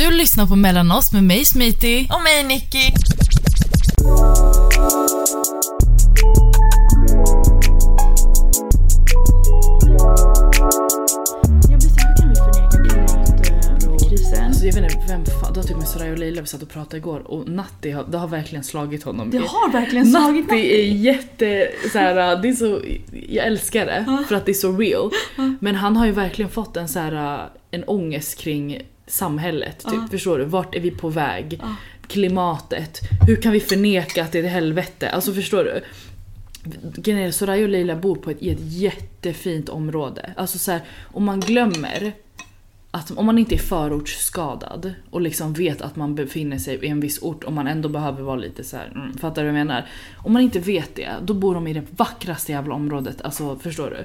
Du lyssnar på Mellan oss med mig Smiti. Och mig Nicky. Jag klimatkrisen? Alltså jag vet inte vem fan, det var typ med Soraya och Leila vi satt och pratade igår och Natti har, det har verkligen slagit honom. Det har verkligen slagit Natti är jätte så här, det är så, jag älskar det för att det är så real. Men han har ju verkligen fått en så här, en ångest kring samhället. Typ, Förstår du? Vart är vi på väg? Klimatet. Hur kan vi förneka att det är ett helvete? Alltså förstår du? Grejen Soraya och Leila bor på ett, i ett jättefint område. Alltså så här, om man glömmer att om man inte är förortsskadad och liksom vet att man befinner sig i en viss ort och man ändå behöver vara lite så här, mm, fattar du vad jag menar? Om man inte vet det, då bor de i det vackraste jävla området, alltså förstår du?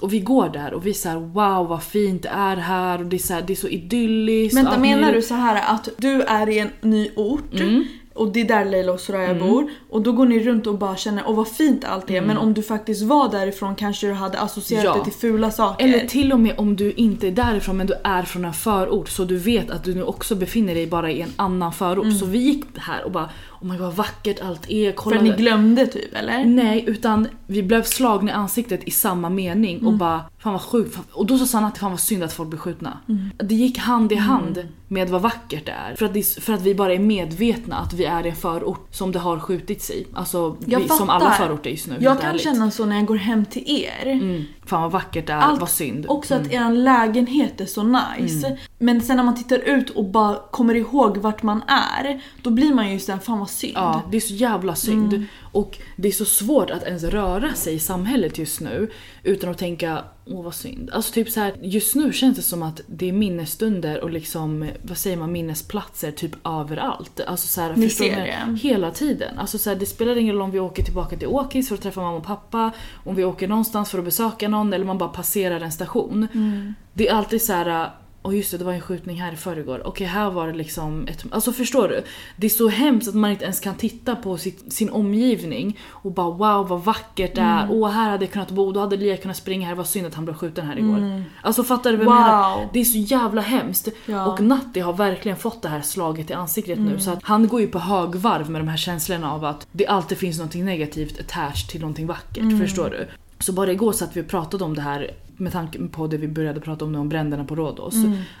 Och vi går där och vi säger wow vad fint det är här och det är så, här, det är så idylliskt. Vänta menar möjligt. du så här att du är i en ny ort Mm. och det är där Leila och Soraya bor och då går ni runt och bara känner åh vad fint allt är men om du faktiskt var därifrån kanske du hade associerat Mm. Ja. det till fula saker. Eller till och med om du inte är därifrån men du är från en förort så du vet att du nu också befinner dig bara i en annan förort. Mm. Så vi gick här och bara oh my god vad vackert allt är, för kolla att ni glömde typ eller? Nej, utan vi blev slagna i ansiktet i samma mening Mm. och bara fan vad sjukt. Och då sa Sanna att det fan var synd att folk blir skjutna. Mm. Det gick hand i hand med vad vackert det är. För att, för att vi bara är medvetna att vi är i en förort som det har skjutits i. Alltså vi, som alla förorter just nu. Jag kan ärligt. känna så när jag går hem till er. Mm, fan vad vackert det är, Allt- vad synd. Också att er lägenhet är så nice. Mm. Men sen när man tittar ut och bara kommer ihåg vart man är, då blir man ju såhär, fan vad synd. Ja, det är så jävla synd. Mm. Och det är så svårt att ens röra sig i samhället just nu utan att tänka åh vad synd. Alltså typ så här, just nu känns det som att det är minnesstunder och liksom, vad säger man, minnesplatser typ överallt. Alltså så här, Ni ser det? Hela tiden. Alltså så här, det spelar ingen roll om vi åker tillbaka till Åkis för att träffa mamma och pappa, om vi åker någonstans för att besöka någon eller man bara passerar en station. Mm. Det är alltid så här. Och just det, det var en skjutning här i förrgår. Okej, här var det liksom ett... Alltså förstår du? Det är så hemskt att man inte ens kan titta på sitt, sin omgivning och bara wow vad vackert det är. Mm. Åh, här hade jag kunnat bo, då hade Lia kunnat springa här. Vad synd att han blev skjuten här igår. Alltså fattar du vad jag Mm. Wow. menar? Det är så jävla hemskt. Ja. Och Natti har verkligen fått det här slaget i ansiktet Mm. nu. Så att han går ju på högvarv med de här känslorna av att det alltid finns något negativt attached till någonting vackert. Mm. Förstår du? Så bara igår satt vi och pratade om det här med tanke på det vi började prata om nu om bränderna på Rhodos.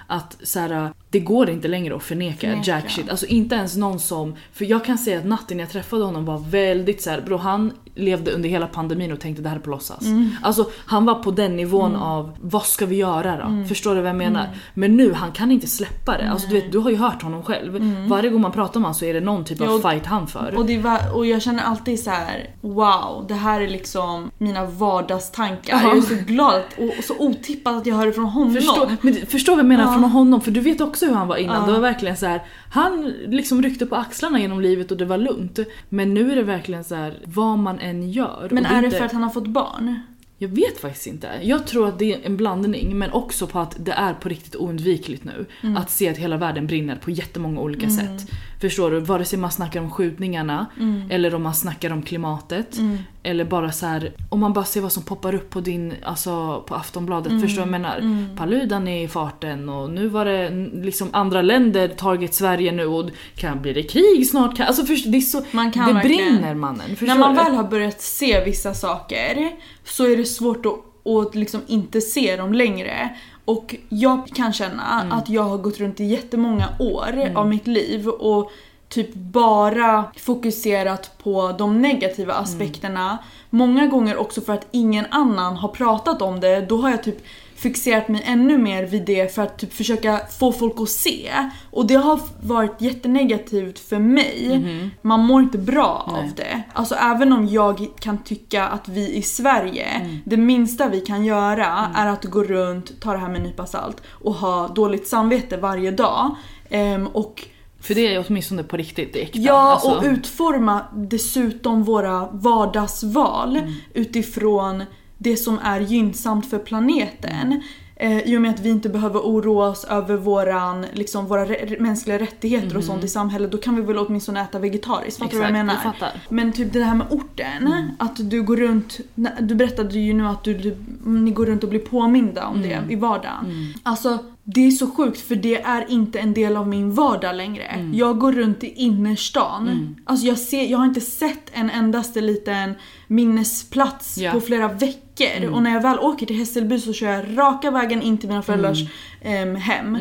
Att så här, det går inte längre att förneka, Mm. Förneka. jack shit. Alltså inte ens någon som... För jag kan säga att natten jag träffade honom var väldigt så här, bro han levde under hela pandemin och tänkte det här är på låtsas. Mm. Alltså han var på den nivån av vad ska vi göra då? Mm. Förstår du vad jag menar? Men nu han kan inte släppa det. Alltså du vet, du har ju hört honom själv. Varje gång man pratar med honom så är det någon typ av Mm. Jo, fight han för. Och, var, och jag känner alltid så här: wow, det här är liksom mina vardagstankar. Ja. Jag är så glad att- och, så otippat att jag hör det från honom. Förstå, men förstår vad jag menar Ja. från honom, för du vet också hur han var innan. Ja. Det var verkligen så här. han liksom ryckte på axlarna genom livet och det var lugnt. Men nu är det verkligen så här, vad man än gör. Men är det inte- för att han har fått barn? Jag vet faktiskt inte. Jag tror att det är en blandning men också på att det är på riktigt oundvikligt nu. Mm. Att se att hela världen brinner på jättemånga olika sätt. Förstår du? Vare sig man snackar om skjutningarna Mm. eller om man snackar om klimatet. Eller bara så här, om man bara ser vad som poppar upp på din, alltså på Aftonbladet. Mm. Förstår du vad jag menar? Paludan är i farten och nu var det mm, liksom andra länder target Sverige nu och kan bli det krig snart? Kan, alltså först, det är så, Man kan det verkligen- brinner mannen. Förstår När man väl har börjat se vissa saker så är det svårt att, att liksom inte se dem längre. Och jag kan känna Mm. att jag har gått runt i jättemånga år av mitt liv och typ bara fokuserat på de negativa Mm. aspekterna. Många gånger också för att ingen annan har pratat om det. Då har jag typ fixerat mig ännu mer vid det för att typ försöka få folk att se. Och det har varit jättenegativt för mig. Man mår inte bra. Nej. av det. Alltså även om jag kan tycka att vi i Sverige, Mm. det minsta vi kan göra är att gå runt, ta det här med en nypa salt och ha dåligt samvete varje dag. Ehm, och För det är åtminstone på riktigt, det äkta. Ja, Alltså- och utforma dessutom våra vardagsval Mm. utifrån det som är gynnsamt för planeten. Eh, I och med att vi inte behöver oroa oss över våran, liksom, våra mänskliga rättigheter och sånt i samhället, då kan vi väl åtminstone äta vegetariskt. Fattar du vad jag Mm. Menar? jag fattar. Men typ det här med orten, att du går runt, du berättade ju nu att du, du, ni går runt och blir påminda om det i vardagen. Alltså det är så sjukt för det är inte en del av min vardag längre. Mm. Jag går runt i innerstan. Alltså jag, ser, jag har inte sett en endaste liten minnesplats Ja. på flera veckor. Och när jag väl åker till Hässelby så kör jag raka vägen in till mina föräldrars em, hem.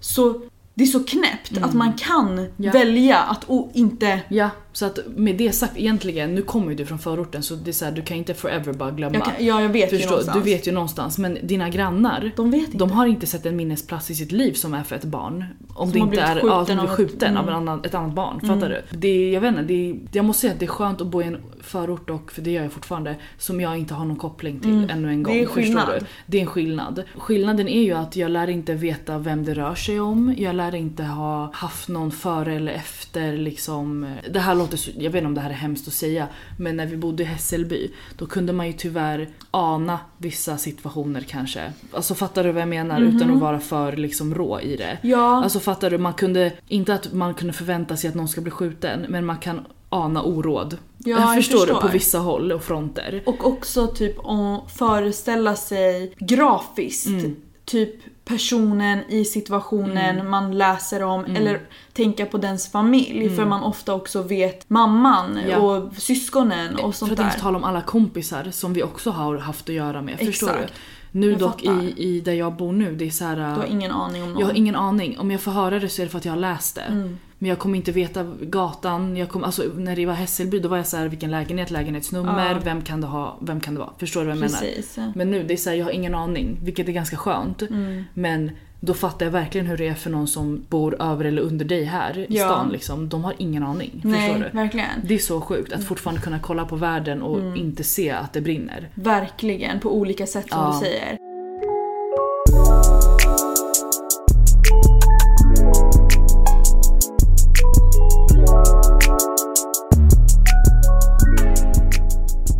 Så det är så knäppt att man kan Ja. välja att inte... Ja, så att med det sagt egentligen, nu kommer ju du från förorten så det är så här, du kan inte forever bara glömma. Jag kan, ja, jag vet ju Förstå, någonstans. du vet ju någonstans men dina grannar De vet inte. de har inte sett en minnesplats i sitt liv som är för ett barn. Om det har inte är ja, som av skjuten av mm. en annan, ett annat barn. Fattar du? Det, jag vet inte, det, jag måste säga att det är skönt att bo i en förort och, för det gör jag fortfarande, som jag inte har någon koppling till Mm. ännu en Det gång. är Förstår skillnad. Det är en skillnad. Skillnaden är ju att jag lär inte veta vem det rör sig om. Jag lär inte ha haft någon före eller efter liksom. Det här låter så, jag vet inte om det här är hemskt att säga, men när vi bodde i Hässelby då kunde man ju tyvärr ana vissa situationer kanske. Alltså fattar du vad jag menar? Utan att vara för liksom rå i det. Ja, Alltså fattar du? Man kunde, inte att man kunde förvänta sig att någon ska bli skjuten, men man kan ana oråd. Ja, jag förstår, du? förstår. På vissa håll och fronter. och också typ att föreställa sig grafiskt. Mm. Typ personen i situationen Mm. man läser om eller tänka på dens familj för man ofta också vet mamman Mm. Ja. och syskonen och För sånt att där. inte tala om alla kompisar som vi också har haft att göra med. Förstår Exakt. du? Nu Jag dock fattar. i, i där jag bor nu, det är så här. Du har ingen aning om någon. Jag har ingen aning. Om jag får höra det så är det för att jag har läst det. Men jag kommer inte veta gatan. Jag kom, alltså, när det var Hässelby då var jag så här, vilken lägenhet, lägenhetsnummer, Ja. vem kan det ha, vem kan det vara? Förstår du vad jag menar? Precis. Men nu, det är så här, jag har ingen aning, vilket är ganska skönt. Mm. Men då fattar jag verkligen hur det är för någon som bor över eller under dig här i Ja. stan. Liksom. De har ingen aning. Förstår Nej, du? verkligen. Det är så sjukt att fortfarande kunna kolla på världen och Mm. inte se att det brinner. Verkligen, på olika sätt som Ja. du säger.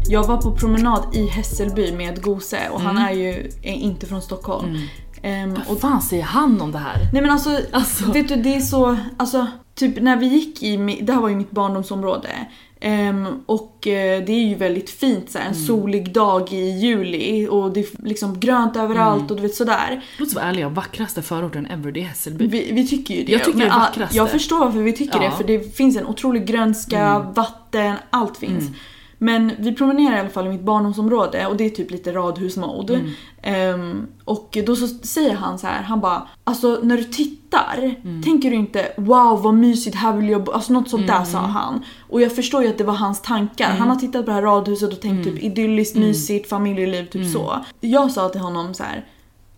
Jag var på promenad i Hässelby med Gose och han Mm. är ju är inte från Stockholm. Ehm, Vad och, fan säger han om det här? nej men alltså, Alltså. vet du det är så, alltså typ när vi gick i, det här var ju mitt barndomsområde. Ehm, och eh, det är ju väldigt fint så här, en Mm. solig dag i juli och det är liksom grönt överallt Mm. och du vet sådär. Låt oss vara ärliga, vackraste förorten ever det är Hässelby. Vi, vi tycker ju det. Jag tycker Men, det är ah, vackraste. Jag förstår varför vi tycker Ja. det för det finns en otrolig grönska, vatten, allt finns. Mm. Men vi promenerar i alla fall i mitt barndomsområde och det är typ lite radhusmode. Mm. Ehm, och då så säger han så här, han bara Alltså när du tittar, Mm. tänker du inte wow vad mysigt, här vill jag bo. Alltså något sånt där Mm. sa han. Och jag förstår ju att det var hans tankar. Han har tittat på det här radhuset och tänkt Mm. typ idylliskt, mysigt, familjeliv, typ så. Jag sa till honom så här.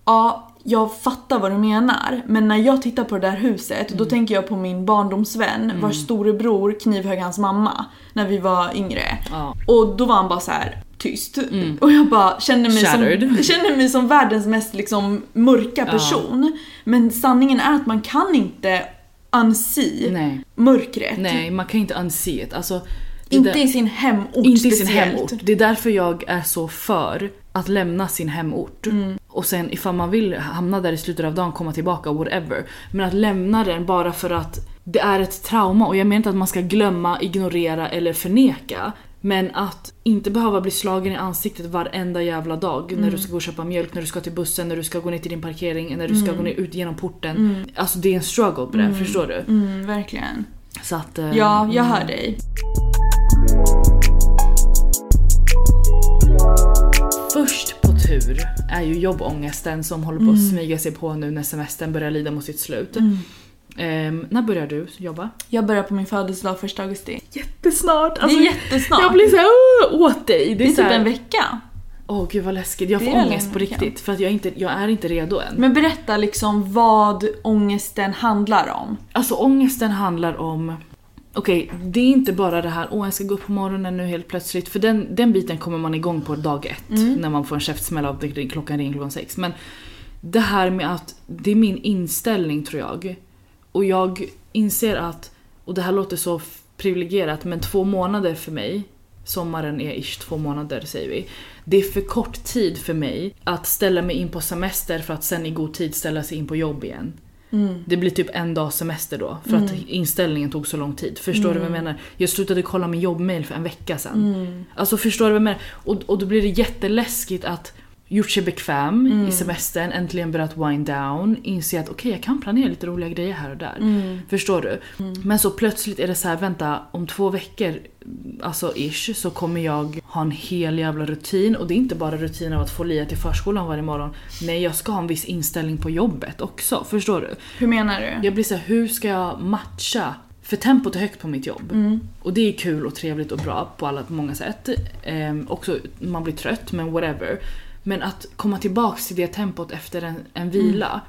Ja, jag fattar vad du menar. Men när jag tittar på det där huset, då tänker jag på min barndomsvän vars storebror knivhögg hans mamma när vi var yngre. Ja. Och då var han bara så här tyst. Och jag bara kände mig, som, kände mig som världens mest liksom mörka person. Men sanningen är att man kan inte unsee Nej, mörkret. nej, man kan inte unsee it. Alltså, Inte där- i sin hemort inte i sin speciellt. hemort. Det är därför jag är så för att lämna sin hemort. Mm. Och sen ifall man vill hamna där i slutet av dagen, komma tillbaka, whatever. Men att lämna den bara för att det är ett trauma. Och jag menar inte att man ska glömma, ignorera eller förneka. Men att inte behöva bli slagen i ansiktet varenda jävla dag när du ska gå och köpa mjölk, när du ska till bussen, när du ska gå ner till din parkering, när du ska gå ner ut genom porten. Alltså det är en struggle på det, förstår du? Mm, verkligen. Så att, eh, Ja, jag hör dig. Först på tur är ju jobbångesten som håller på att smyga sig på nu när semestern börjar lida mot sitt slut. Ehm, när börjar du jobba? Jag börjar på min födelsedag första augusti. Jättesnart! det är jättesnart. jag blir såhär "Åh, åt dig. det är så typ här- en vecka. Åh gud vad läskigt, jag Det får är ångest på riktigt för att jag, är inte, jag är inte redo än. Men berätta liksom vad ångesten handlar om. Alltså ångesten handlar om Okej, det är inte bara det här åh jag ska gå upp på morgonen nu helt plötsligt för den, den biten kommer man igång på dag ett Mm. när man får en käftsmäll av det, klockan ringer klockan sex. Men det här med att det är min inställning tror jag. Och jag inser att, och det här låter så privilegierat men två månader för mig Sommaren är ish två månader säger vi. Det är för kort tid för mig att ställa mig in på semester för att sen i god tid ställa sig in på jobb igen. Mm. Det blir typ en dag semester då för att inställningen tog så lång tid. Förstår du vad jag menar? Jag slutade kolla min jobbmail för en vecka sedan. Mm. Alltså förstår du vad jag menar? Och, och då blir det jätteläskigt att gjort sig bekväm i semestern, äntligen börjat wind down, inse att okej jag kan planera lite roliga grejer här och där. Förstår du? Men så plötsligt är det så här: vänta om två veckor, alltså ish, så kommer jag ha en hel jävla rutin. Och det är inte bara rutin av att få lia till förskolan varje morgon. Nej jag ska ha en viss inställning på jobbet också, förstår du? Hur menar du? Jag blir så här, hur ska jag matcha? För tempot är högt på mitt jobb. Och det är kul och trevligt och bra på alla på många sätt. Ehm, också, man blir trött men whatever. Men att komma tillbaks till det tempot efter en, en vila,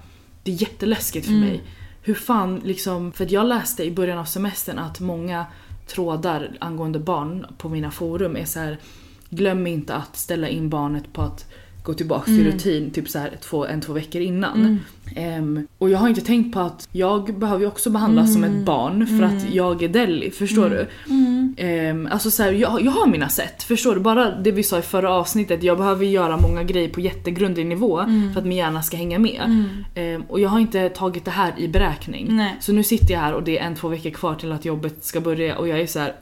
det är jätteläskigt för mig. Hur fan liksom, för jag läste i början av semestern att många trådar angående barn på mina forum är så här. glöm inte att ställa in barnet på att gå tillbaks till rutin typ så här två, en, två veckor innan. Ehm, och jag har inte tänkt på att jag behöver ju också behandlas som ett barn för att jag är Delhi, förstår du? Ehm, alltså så här, jag, jag har mina sätt, förstår du? Bara det vi sa i förra avsnittet, jag behöver göra många grejer på jättegrundlig nivå för att min hjärna ska hänga med. Ehm, och jag har inte tagit det här i beräkning. Nej. Så nu sitter jag här och det är en, två veckor kvar till att jobbet ska börja och jag är så här,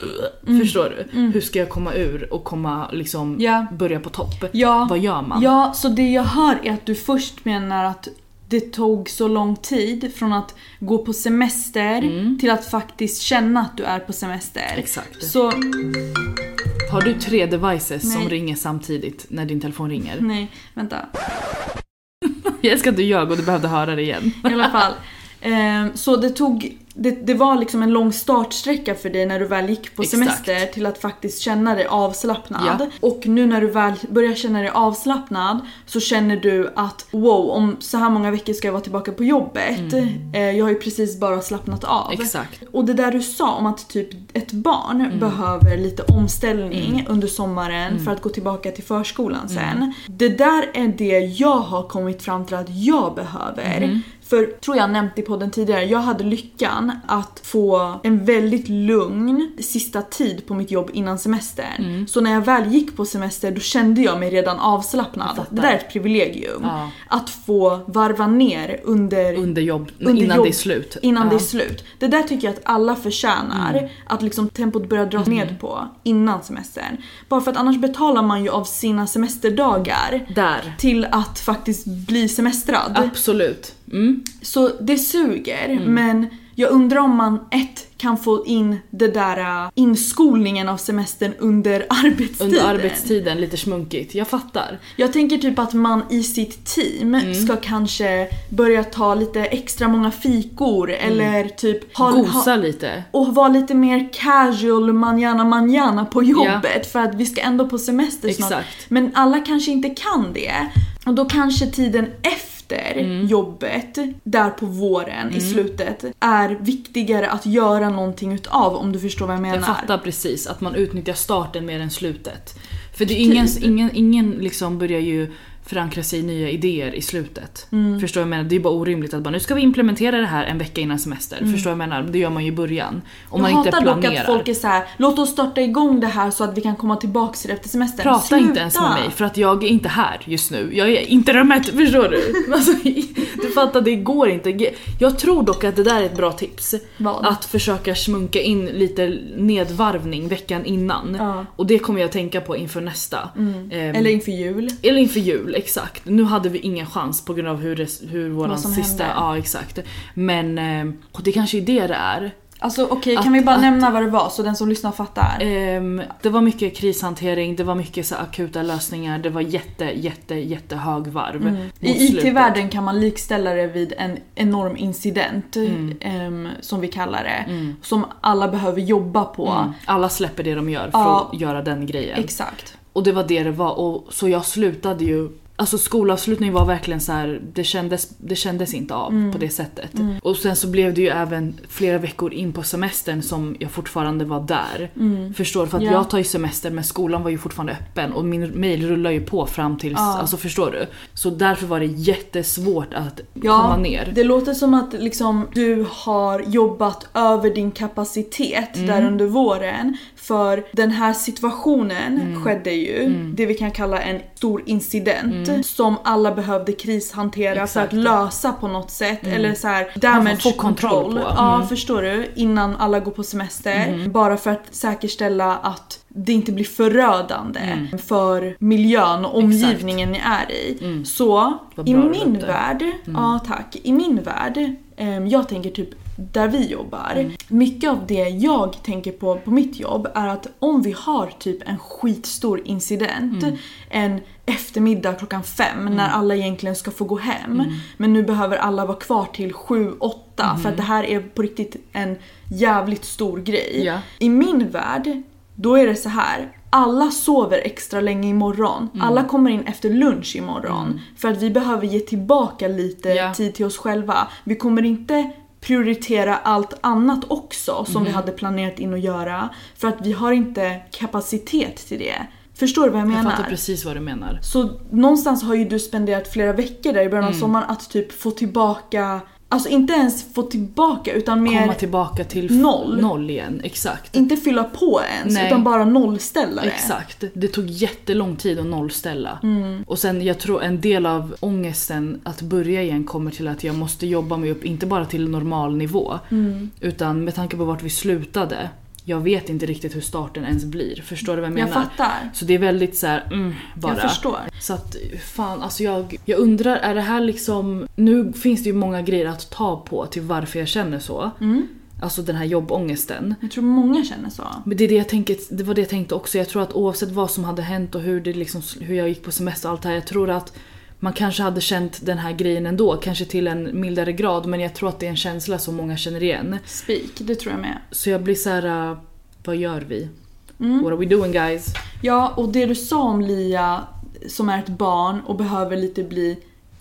"Ugh", förstår du? Hur ska jag komma ur och komma liksom Ja. börja på topp? Ja. Vad gör man? Ja, så det jag hör är att du först menar att det tog så lång tid från att gå på semester till att faktiskt känna att du är på semester. Exakt. Så, Har du tre devices som Nej. ringer samtidigt när din telefon ringer? nej, vänta. Jag älskar att du ljög och du behövde höra det igen. I alla fall. Ehm, så det tog, det, det var liksom en lång startsträcka för dig när du väl gick på Exakt. semester till att faktiskt känna dig avslappnad. Ja. Och nu när du väl börjar känna dig avslappnad så känner du att wow, om så här många veckor ska jag vara tillbaka på jobbet. Eh, jag har ju precis bara slappnat av. Exakt. Och det där du sa om att typ ett barn behöver lite omställning under sommaren för att gå tillbaka till förskolan sen. Det där är det jag har kommit fram till att jag behöver. För, tror jag nämnt i podden tidigare, jag hade lyckan att få en väldigt lugn sista tid på mitt jobb innan semestern. Så när jag väl gick på semester då kände jag mig redan avslappnad. Det där är ett privilegium. Ja. Att få varva ner under Under jobb, under innan jobb- det är slut. Innan Ja. det är slut. Det där tycker jag att alla förtjänar. Att liksom tempot börjar dras Mm. ned på innan semestern. Bara för att annars betalar man ju av sina semesterdagar Där. till att faktiskt bli semestrad. Absolut. Mm. Så det suger men jag undrar om man ett kan få in det där äh, inskolningen av semestern under arbetstiden. Under arbetstiden, lite smunkigt. Jag fattar. Jag tänker typ att man i sitt team Mm. ska kanske börja ta lite extra många fikor eller typ ha, Mm. Gosa lite. och vara lite mer casual manjana manjana på jobbet för att vi ska ändå på semester snart. Exakt. Men alla kanske inte kan det. Och då kanske tiden efter Mm. jobbet, där på våren i slutet, är viktigare att göra någonting utav om du förstår vad jag menar. Jag fattar precis att man utnyttjar starten mer än slutet. För det är ingen, ingen, ingen liksom börjar ju förankra sig i nya idéer i slutet. Mm. Förstår jag menar? Det är bara orimligt att bara nu ska vi implementera det här en vecka innan semester. Förstår du vad jag menar? Det gör man ju i början. Om man jag inte hatar dock planerar. att folk är så här: låt oss starta igång det här så att vi kan komma tillbaks till det efter semestern. Prata Sluta! inte ens med mig för att jag är inte här just nu. Jag är inte rummet, förstår du? Alltså, du fattar, det går inte. Jag tror dock att det där är ett bra tips. Vad? Att försöka smunka in lite nedvarvning veckan innan. Ja. Och det kommer jag tänka på inför nästa. Ehm, Eller inför jul. eller inför jul, exakt. Nu hade vi ingen chans på grund av hur, det, hur våran sista... hände. Ja exakt. Men och det kanske är det det är. Alltså okej, kan Att- vi bara att- nämna vad det var så den som lyssnar fattar? Ehm, det var mycket krishantering, det var mycket så akuta lösningar, det var jätte, jätte, jättehög varv. Mm. I. IT-världen kan man likställa det vid en enorm incident, Mm. ehm, som vi kallar det. Som alla behöver jobba på. Mm. Alla släpper det de gör för Ja. att göra den grejen. Exakt. Och det var det det var. Och, så jag slutade ju Alltså skolavslutningen var verkligen så här, det kändes, det kändes inte av Mm. på det sättet. Och sen så blev det ju även flera veckor in på semestern som jag fortfarande var där. Förstår du? För att Mm. Ja. jag tar ju semester men skolan var ju fortfarande öppen och min mail rullar ju på fram tills, Ja. alltså förstår du? Så därför var det jättesvårt att Ja, komma ner. Det låter som att liksom, du har jobbat över din kapacitet Mm. där under våren För den här situationen Mm. skedde ju, det vi kan kalla en stor incident som alla behövde krishantera för att Mm. Exakt. Mm. lösa på något sätt. Eller så här damage få kontroll control. på. Ja, Mm. förstår du? Innan alla går på semester. Bara för att säkerställa att det inte blir förödande Mm. för miljön och omgivningen ni är i. Så Mm. Vad i min värld, ja tack, i min värld, ehm, jag tänker typ där vi jobbar. Mm. Mycket av det jag tänker på på mitt jobb är att om vi har typ en skitstor incident Mm. en eftermiddag klockan fem när alla egentligen ska få gå hem. Mm. Men nu behöver alla vara kvar till sju, åtta för att det här är på riktigt en jävligt stor grej. Ja. I min värld, då är det så här. Alla sover extra länge imorgon. Mm. Alla kommer in efter lunch imorgon. För att vi behöver ge tillbaka lite Ja. tid till oss själva. Vi kommer inte prioritera allt annat också som Mhm. vi hade planerat in att göra. För att vi har inte kapacitet till det. Förstår du vad jag Jag menar? fattar precis vad du menar. Så någonstans har ju du spenderat flera veckor där i början Mm. av sommaren att typ få tillbaka, alltså inte ens få tillbaka utan mer Komma tillbaka till Noll. noll igen, exakt. inte fylla på ens Nej. utan bara nollställa det. Exakt. Det tog jättelång tid att nollställa. Mm. Och sen jag tror en del av ångesten att börja igen kommer till att jag måste jobba mig upp, inte bara till normal nivå. Mm. Utan med tanke på vart vi slutade. Jag vet inte riktigt hur starten ens blir. Förstår du vad jag Jag menar? fattar. Så det är väldigt så här, mm, bara. Jag förstår. Så att fan, alltså jag, jag undrar, är det här liksom... Nu finns det ju många grejer att ta på till varför jag känner så. Mm. Alltså den här jobbångesten. Jag tror många känner så. Men det, är det, jag tänker, det var det jag tänkte också. Jag tror att oavsett vad som hade hänt och hur, det liksom, hur jag gick på semester och allt det här. Jag tror att man kanske hade känt den här grejen ändå. Kanske till en mildare grad. Men jag tror att det är en känsla som många känner igen. Speak, det tror jag med. Så jag blir så här. äh, vad gör vi? Mm. What are we doing guys? Ja, och det du sa om Lia som är ett barn och behöver lite bli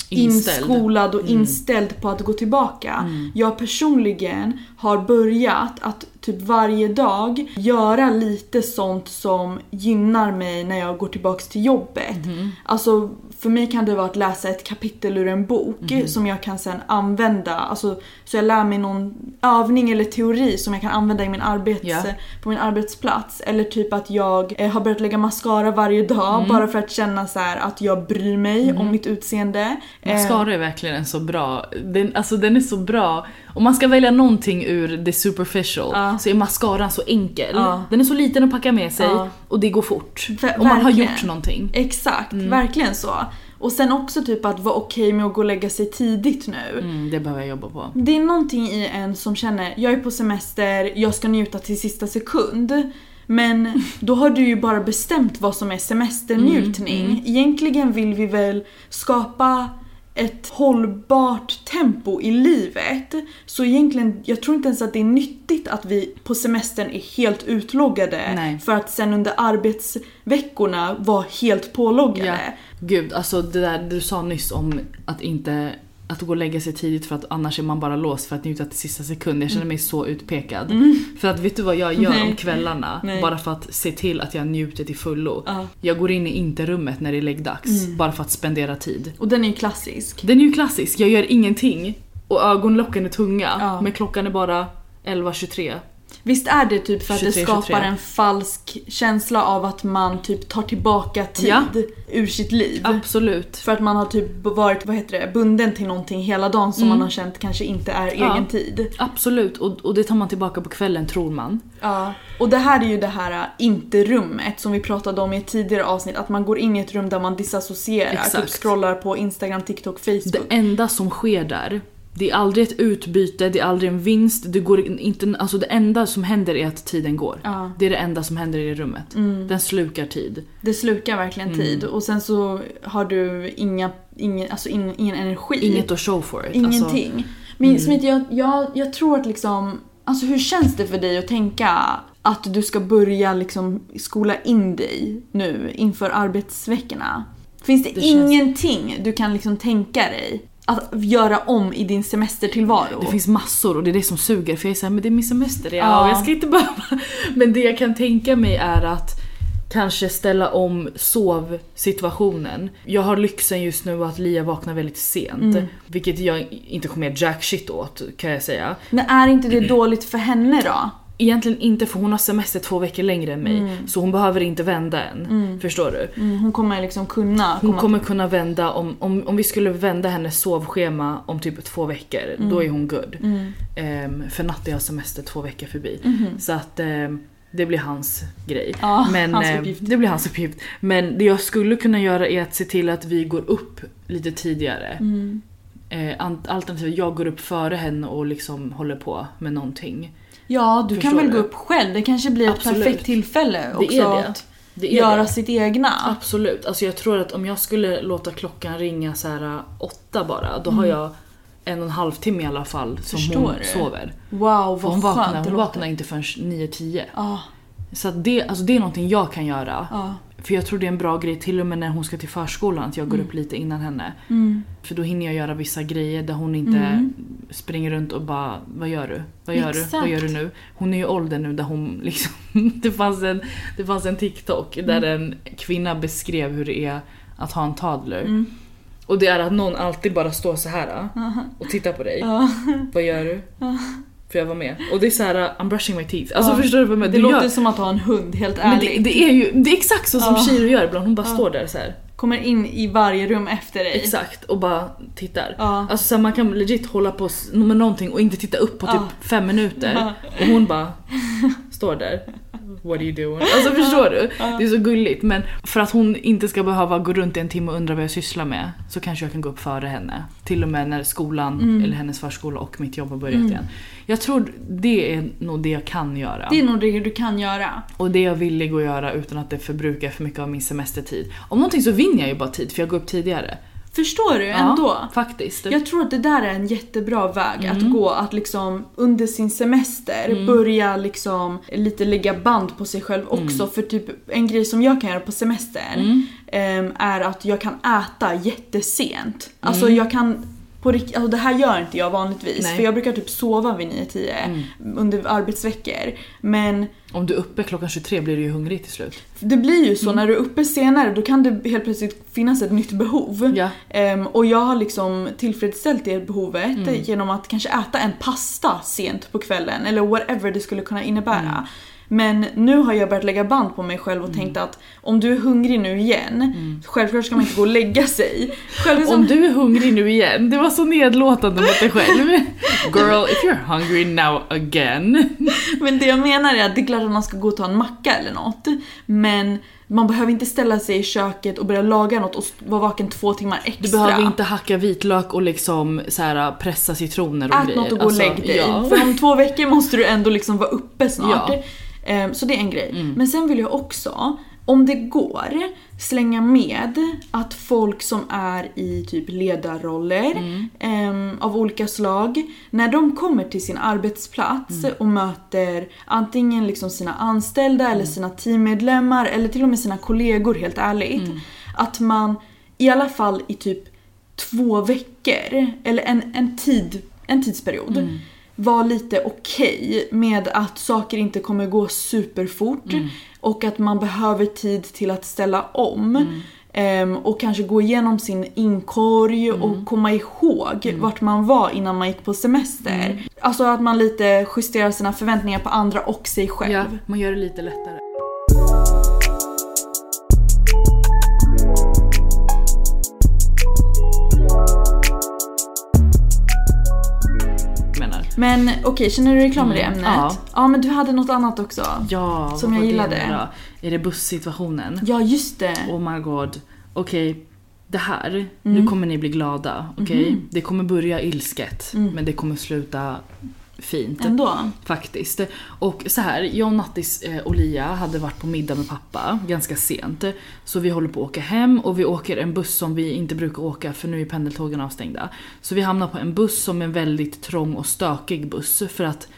Inställd. inskolad och Mm. inställd på att gå tillbaka. Mm. Jag personligen har börjat att typ varje dag göra lite sånt som gynnar mig när jag går tillbaks till jobbet. Mhm. Alltså för mig kan det vara att läsa ett kapitel ur en bok Mhm. som jag kan sen använda. Alltså, så jag lär mig någon övning eller teori som jag kan använda i min arbets, Ja. på min arbetsplats. Eller typ att jag eh, har börjat lägga mascara varje dag Mm. bara för att känna så här att jag bryr mig om mitt utseende. Eh, Mascara är verkligen en så bra, den, alltså den är så bra. Om man ska välja någonting ur the superficial Ja. så är mascaran så enkel. Ja. Den är så liten att packa med sig Ja. och det går fort. Ver- Om man har gjort någonting. Exakt, Mm. verkligen så. Och sen också typ att vara okej med att gå och lägga sig tidigt nu. Mm, det behöver jag jobba på. Det är någonting i en som känner, jag är på semester, jag ska njuta till sista sekund. Men då har du ju bara bestämt vad som är semesternjutning. Mm, Egentligen vill vi väl skapa ett hållbart tempo i livet. Så egentligen, jag tror inte ens att det är nyttigt att vi på semestern är helt utloggade. Nej. För att sen under arbetsveckorna vara helt påloggade. Ja. Gud, alltså det där du sa nyss om att inte att gå och lägga sig tidigt för att annars är man bara låst för att njuta till sista sekund. Jag känner mig så utpekad. För att vet du vad jag gör Mm. Nej. om kvällarna? Nej. Bara för att se till att jag njuter till fullo. Ja. Jag går in i inte-rummet när det är läggdags. Mm. Bara för att spendera tid. Och den är ju klassisk. Den är ju klassisk, jag gör ingenting. Och ögonlocken är tunga. Ja. Men klockan är bara 11.23. Visst är det typ för att det 23, skapar 23. en falsk känsla av att man typ tar tillbaka tid Ja. ur sitt liv. Absolut. För att man har typ varit, vad heter det, bunden till någonting hela dagen som Mm. man har känt kanske inte är Ja. egen tid. Absolut. Och, och det tar man tillbaka på kvällen tror man. Ja. Och det här är ju det här äh, inte-rummet som vi pratade om i ett tidigare avsnitt. Att man går in i ett rum där man disassocierar. Exakt. Typ scrollar på Instagram, TikTok, Det Facebook. enda som sker där, det är aldrig ett utbyte, det är aldrig en vinst. Det, går in- inte, alltså det enda som händer är att tiden går. Ja. Det är det enda som händer i rummet. Mm. Den slukar tid. Det slukar verkligen Mm. tid. Och sen så har du inga, ingen, alltså ingen, ingen energi. Inget att show for it. Ingenting. Alltså, Men mm. Smith, jag, jag, jag tror att liksom... Alltså hur känns det för dig att tänka att du ska börja liksom skola in dig nu inför arbetsveckorna? Finns det, Det känns- ingenting du kan liksom tänka dig att göra om i din semestertillvaro? det finns massor och det är det som suger för jag är såhär, men det är min semester ja, Ja. och jag ska inte behöva. Men det jag kan tänka mig är att kanske ställa om sovsituationen. Jag har lyxen just nu att Lia vaknar väldigt sent. Mm. Vilket jag inte kommer jack shit åt kan jag säga. Men är inte det dåligt för henne då? Egentligen inte för hon har semester två veckor längre än mig. Så hon behöver inte vända än. Förstår du? Mm, hon kommer liksom kunna Hon kommer kunna vända om, om, om vi skulle vända hennes sovschema om typ två veckor, då är hon good. Mm. Ehm, för Natti har semester två veckor förbi. Mhm. Så att ehm, det blir hans grej. Ja, Men, hans uppgift. Det blir hans uppgift. Men det jag skulle kunna göra är att se till att vi går upp lite tidigare. Mm. Eh, alternativt jag går upp före henne och liksom håller på med någonting. Ja, du kan Förstår väl du? gå upp själv. Det kanske blir ett Absolut. perfekt tillfälle Det också är det. att Det är göra det. sitt egna. Absolut. Alltså jag tror att om jag skulle låta klockan ringa så här äh, åtta bara, då har jag en och en halv timme i alla fall som Mm. Förstår hon du? sover. Wow, vad hon vaknar, det hon vaknar inte förrän 9-10. Ja, Så det, alltså det är någonting jag kan göra. ja. För jag tror det är en bra grej till och med när hon ska till förskolan att jag går upp lite innan henne. Mm. För då hinner jag göra vissa grejer där hon inte Mm. springer runt och bara Vad gör du? Vad gör du? Exakt. Vad gör du nu? Hon är ju åldern nu där hon liksom det, fanns en, det fanns en TikTok där en kvinna beskrev hur det är att ha en toddler. Mm. Och det är att någon alltid bara står så här och tittar på dig. Vad gör du? Får jag vara med? Och det är så här: I'm brushing my teeth. Alltså Ja. förstår du vad jag menar? Det låter gör- som att ha en hund, helt men det, ärligt. det är ju det är exakt så som Ja. Shiro gör ibland. Hon bara Ja. står där så här. Kommer in i varje rum efter dig. Exakt, och bara tittar. Ja. Alltså så här, man kan legit hålla på med någonting och inte titta upp på typ fem minuter. Och hon bara står där. What are you doing? Alltså förstår du? Det är så gulligt. Men för att hon inte ska behöva gå runt i en timme och undra vad jag sysslar med så kanske jag kan gå upp före henne. Till och med när skolan, Mm. eller hennes förskola och mitt jobb har börjat igen. Jag tror det är nog det jag kan göra. Det är nog det du kan göra. Och det är jag villig att göra utan att det förbrukar för mycket av min semestertid. Om någonting så vinner jag ju bara tid för jag går upp tidigare. Förstår du ändå? Ja, faktiskt. Jag tror att det där är en jättebra väg Mm. att gå. Att liksom under sin semester börja liksom lite lägga band på sig själv Mm. också. För typ en grej som jag kan göra på semestern ehm, är att jag kan äta jättesent. Alltså jag kan på rikt- alltså det här gör inte jag vanligtvis Nej. för jag brukar typ sova vid 9-10 under arbetsveckor. Men Om du är uppe klockan 23 blir du ju hungrig till slut. det blir ju så Mm. när du är uppe senare då kan det helt plötsligt finnas ett nytt behov. Ja. Ehm, och jag har liksom tillfredsställt det behovet Mm. genom att kanske äta en pasta sent på kvällen eller whatever det skulle kunna innebära. Mm. Men nu har jag börjat lägga band på mig själv och tänkt att om du är hungrig nu igen, självklart ska man inte gå och lägga sig. Själv som, Mm. Om du är hungrig nu igen, det var så nedlåtande mot dig själv. Girl, if you're hungry now again. Men det jag menar är att det är klart att man ska gå och ta en macka eller något. Men man behöver inte ställa sig i köket och börja laga något och vara vaken två timmar extra. Du behöver inte hacka vitlök och liksom så här, pressa citroner och Ät grejer. något och gå och Alltså, lägg dig. Ja. För om två veckor måste du ändå liksom vara uppe snart. Ja. Mm. Ehm, Så det är en grej. Men sen vill jag också, om det går, slänga med att folk som är i typ ledarroller Mm. ehm, av olika slag, när de kommer till sin arbetsplats Mm. och möter antingen liksom sina anställda Mm. eller sina teammedlemmar eller till och med sina kollegor helt ärligt. Mm. Att man i alla fall i typ två veckor, eller en, en, tid, en tidsperiod, Mm. var lite okej med att saker inte kommer gå superfort Mm. och att man behöver tid till att ställa om. Mm. Ehm, och kanske gå igenom sin inkorg Mm. och komma ihåg vart man var innan man gick på semester. Mm. Alltså att man lite justerar sina förväntningar på andra och sig själv. ja, man gör det lite lättare. Men okej, känner du dig klar med det Mm, ämnet? ja. ja men du hade något annat också. Ja, Som jag gillade. Det är det bussituationen? Ja, just det. Oh my god. Okej, det här, Mm. nu kommer ni bli glada. Okej? Mhm. Det kommer börja ilsket, Mm. men det kommer sluta fint. Ändå. Faktiskt. Och så här, jag och Nattis eh, och Lia hade varit på middag med pappa ganska sent. Så vi håller på att åka hem och vi åker en buss som vi inte brukar åka för nu är pendeltågen avstängda. Så vi hamnar på en buss som är en väldigt trång och stökig buss för att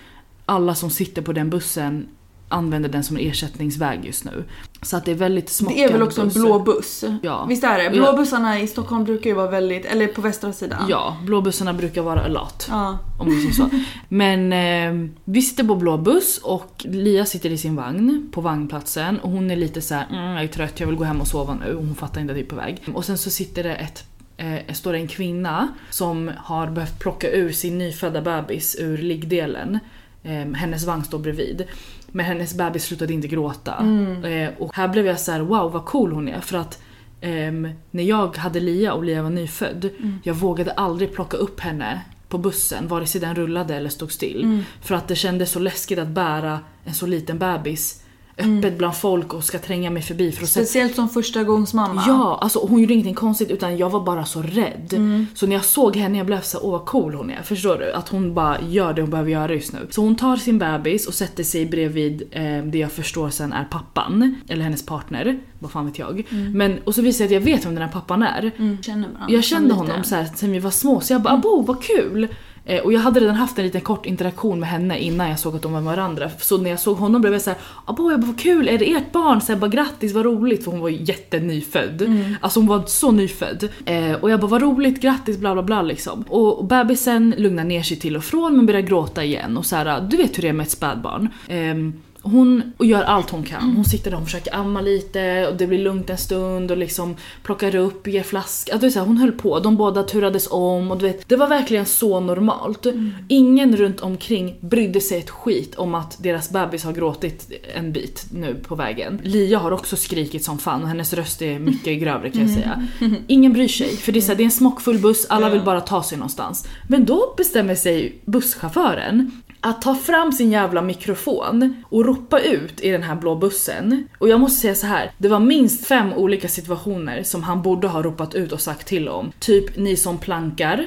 alla som sitter på den bussen använder den som ersättningsväg just nu. Så att det är väldigt smockad Det är väl också en blå buss? Ja. Visst är det? Ja. Blåbussarna i Stockholm brukar ju vara väldigt, eller på västra sidan. Ja, blåbussarna brukar vara a lot. Ja. Om säger så. Men eh, vi sitter på blå buss och Lia sitter i sin vagn på vagnplatsen och hon är lite så här: mm, jag är trött, jag vill gå hem och sova nu. Och hon fattar inte att vi är på väg. Och sen så sitter det ett eh, står det en kvinna som har behövt plocka ur sin nyfödda bebis ur liggdelen. eh, hennes vagn står bredvid. Men hennes bebis slutade inte gråta. Mm. Eh, och här blev jag så här: wow vad cool hon är. För att ehm, när jag hade Lia och Lia var nyfödd, Mm. jag vågade aldrig plocka upp henne på bussen, vare sig den rullade eller stod still. Mm. För att det kändes så läskigt att bära en så liten bebis öppet bland folk och ska tränga mig förbi för att Speciellt som första gångs mamma. Ja, alltså hon gjorde ingenting konstigt utan jag var bara så rädd. Mm. Så när jag såg henne jag blev så åh vad cool hon är. Förstår du? Att hon bara gör det hon behöver göra just nu. Så hon tar sin bebis och sätter sig bredvid eh, det jag förstår sen är pappan. Eller hennes partner, vad fan vet jag. Men, och så visar det sig att jag vet vem den här pappan är. Mm. Känner Jag kände honom så här, sen vi var små så jag bara abo vad kul! Eh, och jag hade redan haft en liten kort interaktion med henne innan jag såg att de var med varandra. Så när jag såg honom blev jag såhär abo jag bara vad kul, är det ert barn? Så jag bara grattis vad roligt för hon var jättenyfödd. Alltså hon var så nyfödd. Eh, och jag bara vad roligt, grattis bla bla bla liksom. Och, och bebisen lugnar ner sig till och från men börjar gråta igen och så här, du vet hur det är med ett spädbarn. Ehm, hon gör allt hon kan. Hon sitter där och försöker amma lite och det blir lugnt en stund och liksom plockar upp, ger flaska. Alltså, så här, hon höll på, de båda turades om och du vet, det var verkligen så normalt. Ingen runt omkring brydde sig ett skit om att deras bebis har gråtit en bit nu på vägen. Lia har också skrikit som fan och hennes röst är mycket grövre kan jag säga. Ingen bryr sig för det är, så här, det är en smockfull buss, alla vill bara ta sig någonstans. Men då bestämmer sig busschauffören att ta fram sin jävla mikrofon och ropa ut i den här blå bussen. Och jag måste säga så här, det var minst fem olika situationer som han borde ha ropat ut och sagt till om. Typ ni som plankar,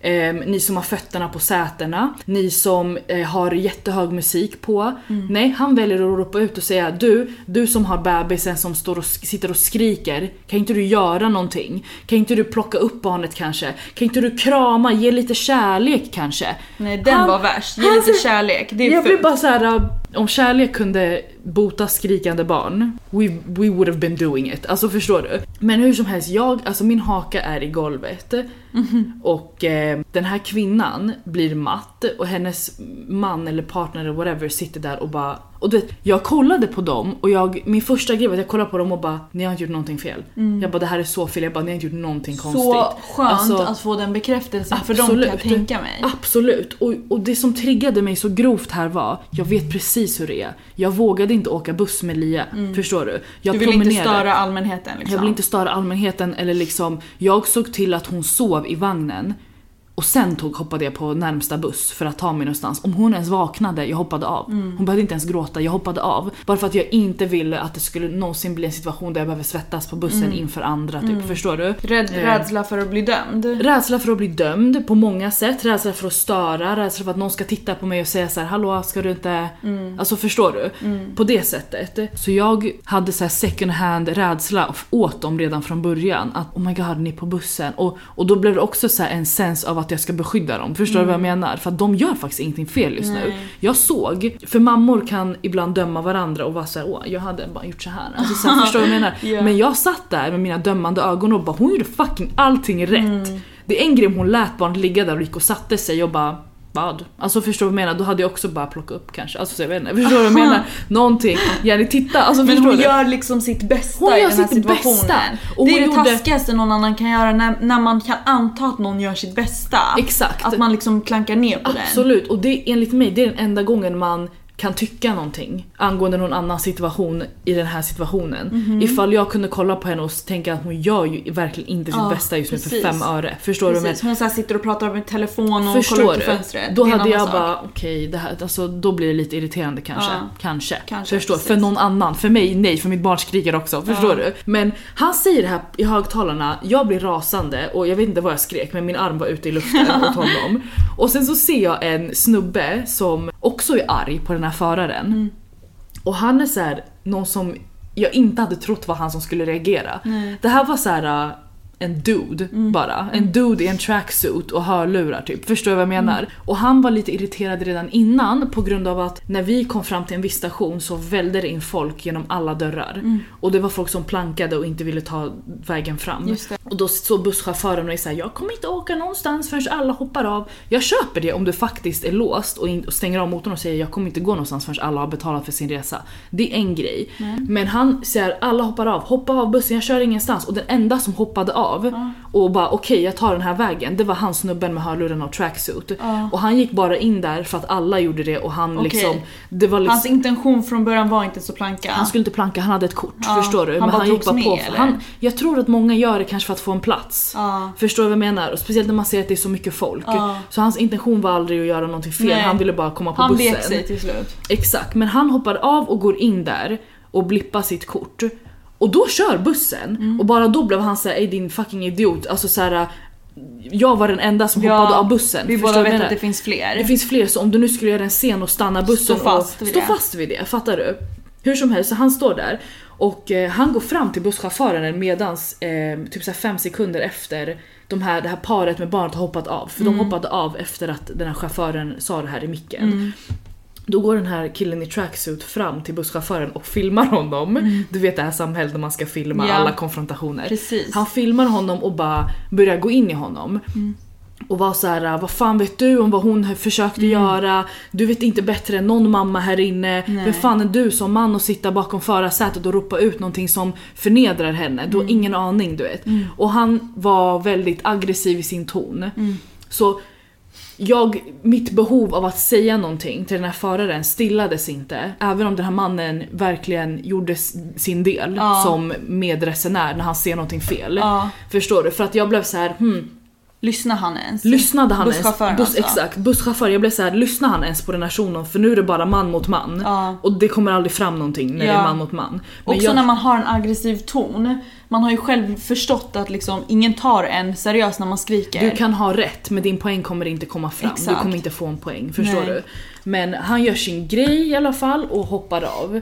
ehm, ni som har fötterna på sätena, ni som eh, har jättehög musik på. Nej, han väljer att ropa ut och säga du, du som har bebisen som står och sitter och skriker, kan inte du göra någonting? Kan inte du plocka upp barnet kanske? Kan inte du krama, ge lite kärlek kanske? Nej den Han- var värst. Ge han- lite kärlek. Det är jag blir bara så här om kärlek kunde bota skrikande barn, we, we would have been doing it. Alltså förstår du? Men hur som helst, jag, alltså min haka är i golvet. Och eh, den här kvinnan blir matt och hennes man eller partner eller whatever sitter där och bara och du vet, jag kollade på dem och jag, min första grej var att jag kollade på dem och bara ni har inte gjort någonting fel. Jag bara det här är så fel, jag bara ni har inte gjort någonting konstigt. Så skönt Alltså, att få den bekräftelsen för dem kan jag tänka mig. Absolut. Och, och det som triggade mig så grovt här var, jag vet precis hur det är. Jag vågade inte åka buss med Lia, förstår du? Jag Du vill inte promenerade. störa allmänheten liksom. Jag vill inte störa allmänheten eller liksom, jag såg till att hon sov i vagnen. Och sen tog, hoppade jag på närmsta buss för att ta mig någonstans. Om hon ens vaknade, jag hoppade av. Hon behövde inte ens gråta, jag hoppade av. Bara för att jag inte ville att det skulle någonsin bli en situation där jag behöver svettas på bussen inför andra. Typ. Förstår du? Rädd, Eh. Rädsla för att bli dömd. Rädsla för att bli dömd på många sätt, rädsla för att störa, rädsla för att någon ska titta på mig och säga så här: hallå ska du inte... Alltså förstår du? På det sättet. Så jag hade så här second hand rädsla åt dem redan från början. Att oh my god, ni är på bussen. Och, och då blev det också så här en sens av att jag ska beskydda dem. Förstår du vad jag menar? För att de gör faktiskt ingenting fel just nu. Nej. Jag såg, för mammor kan ibland döma varandra och vara såhär åh jag hade bara gjort så här. Alltså, så här förstår du vad jag menar? Ja. Men jag satt där med mina dömande ögon och bara hon gjorde fucking allting rätt. Det är en grej om hon lät barnet ligga där och gick och satte sig och bara vad? Alltså förstår du vad jag menar? Då hade jag också bara plockat upp kanske. Alltså så jag vet inte, förstår du vad jag menar? Någonting. Jenny titta, alltså Men hon du? gör liksom sitt bästa Hon i den här sitt situationen. bästa. Och det är det gjorde- taskigaste någon annan kan göra när, när man kan anta att någon gör sitt bästa. Exakt. Att man liksom klankar ner på den. Absolut, och det enligt mig det är den enda gången man kan tycka någonting angående någon annan situation i den här situationen. Mhm. Ifall jag kunde kolla på henne och tänka att hon gör ju verkligen inte sitt Ja, bästa just nu för precis. fem öre. Förstår du? vad jag Precis, hon så här sitter och pratar med telefon och Förstår kollar ut du? i fönstret. Då hade jag sak. bara, okej, det här, alltså, då blir det lite irriterande kanske. Ja. Kanske. Kanske, Förstår? precis. För någon annan. För mig, nej. För mitt barn skriker också. Förstår Ja. du? Men han säger det här i högtalarna, jag blir rasande och jag vet inte vad jag skrek men min arm var ute i luften åt honom. Och sen så ser jag en snubbe som också är arg på den här föraren. Mm. Och han är så här, någon som jag inte hade trott var han som skulle reagera. Nej. Det här var så här. En dude bara. En dude i en tracksuit och hörlurar typ. Förstår du vad jag menar? Och han var lite irriterad redan innan på grund av att när vi kom fram till en viss station så välde det in folk genom alla dörrar. Och det var folk som plankade och inte ville ta vägen fram. Och då står busschauffören och är såhär, jag kommer inte åka någonstans förrän alla hoppar av. Jag köper det om du faktiskt är låst och, och stänger av motorn och säger jag kommer inte gå någonstans förrän alla har betalat för sin resa. Det är en grej. Men han säger alla hoppar av, hoppa av bussen, jag kör ingenstans. Och den enda som hoppade av av och bara okej jag tar den här vägen. Det var han snubben med hörlurarna och tracksuit. Ja. Och han gick bara in där för att alla gjorde det och han Okej. liksom... Det var liksom Hans intention från början var inte så planka. han skulle inte planka, han hade ett kort. Ja, Förstår du? han bara gick drogs med, på. eller? Han, jag tror att många gör det kanske för att få en plats. Förstår du vad jag menar? Och speciellt när man ser att det är så mycket folk. Så hans intention var aldrig att göra någonting fel, Nej. han ville bara komma på Han bussen. vek sig till slut. Exakt, men han hoppar av och går in där och blippar sitt kort. Och då kör bussen Mm. och bara då blev han såhär ey din fucking idiot. Alltså såhär, jag var den enda som Ja, hoppade av bussen. Vi båda vet menar? att det finns fler. Det finns fler, så om du nu skulle göra en scen och stanna bussen Stå fast och vid stå det. fast vid det, fattar du? Hur som helst, så han står där och eh, han går fram till busschauffören medans eh, typ så fem sekunder efter de här, det här paret med barnet har hoppat av. För Mm. de hoppade av efter att den här chauffören sa det här i micken. Då går den här killen i tracksuit fram till busschauffören och filmar honom. Du vet det här samhället där man ska filma Mm. Ja. alla konfrontationer. Precis. Han filmar honom och bara börjar gå in i honom. Och var så här, vad fan vet du om vad hon försökte göra? Du vet inte bättre än någon mamma här inne. Nej. Vem fan är du som man att sitta bakom förarsätet och ropa ut någonting som förnedrar henne? Du har ingen aning du vet. Och han var väldigt aggressiv i sin ton. Så jag, mitt behov av att säga någonting till den här föraren stillades inte. Även om den här mannen verkligen gjorde sin del Ja. som medresenär när han ser någonting fel. Ja. Förstår du? För att jag blev så här, hmm, Lyssnar han ens? lyssnade han ens? Busschauffören Buss, alltså. Exakt, busschaufför. Jag blev så här, lyssnar han ens på den här shunon? För nu är det bara man mot man. Ja. Och det kommer aldrig fram någonting när det Ja. är man mot man. Men Också jag, när man har en aggressiv ton. Man har ju själv förstått att liksom ingen tar en seriöst när man skriker. Du kan ha rätt men din poäng kommer inte komma fram. Du Exakt. kommer inte få en poäng, förstår Nej. du? Men han gör sin grej i alla fall och hoppar av.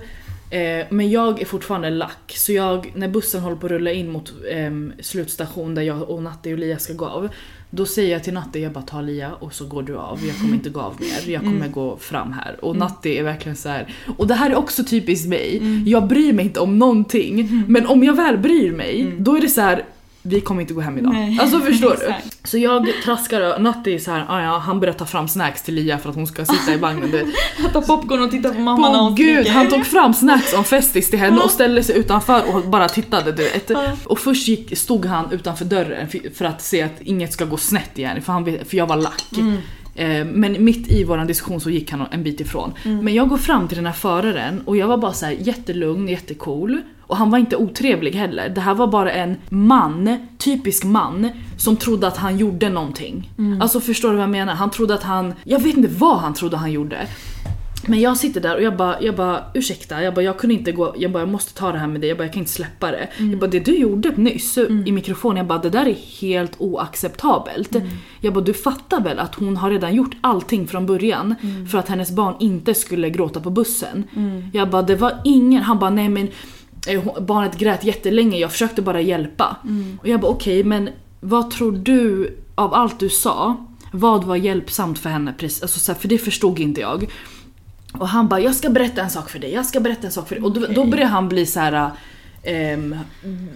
Eh, men jag är fortfarande lack, så jag, när bussen håller på att rulla in mot ehm, slutstation där jag och Natte och Lia ska gå av. Då säger jag till Natte, jag bara ta Lia och så går du av. Jag kommer inte gå av mer, jag kommer gå fram här. Och Natte är verkligen så här. och det här är också typiskt mig. Jag bryr mig inte om någonting, men om jag väl bryr mig, då är det så här. Vi kommer inte gå hem idag. Nej. Alltså förstår du? Så jag traskar och Natte är så här, ah, ja, han börjar ta fram snacks till Lia för att hon ska sitta i vagnen. Du vet. Ta popcorn och titta på mamma när hon gud, han tog fram snacks om Festis till henne och ställde sig utanför och bara tittade du vet. Och först gick, stod han utanför dörren för- att se att inget ska gå snett igen för, han, för jag var lack. Mm. Eh, Men mitt i våran diskussion så gick han en bit ifrån. Mm. Men jag går fram till den här föraren och jag var bara så här jättelugn, jättecool. Och han var inte otrevlig heller. Det här var bara en man, typisk man, som trodde att han gjorde någonting. Mm. Alltså förstår du vad jag menar? Han trodde att han, jag vet inte vad han trodde han gjorde. Men jag sitter där och jag bara, jag bara ursäkta, jag bara jag kunde inte gå, jag bara jag måste ta det här med dig, jag bara jag kan inte släppa det. Jag bara det du gjorde nyss i mikrofonen, jag bara det där är helt oacceptabelt. Jag bara du fattar väl att hon har redan gjort allting från början för att hennes barn inte skulle gråta på bussen. Jag bara det var ingen, han bara nej men barnet grät jättelänge, jag försökte bara hjälpa. Och jag bara okej men vad tror du av allt du sa, vad var hjälpsamt för henne? Precis, alltså, för det förstod inte jag. Och han bara, jag ska berätta en sak för dig, jag ska berätta en sak för dig. Och då, då börjar han bli så här. Ehm,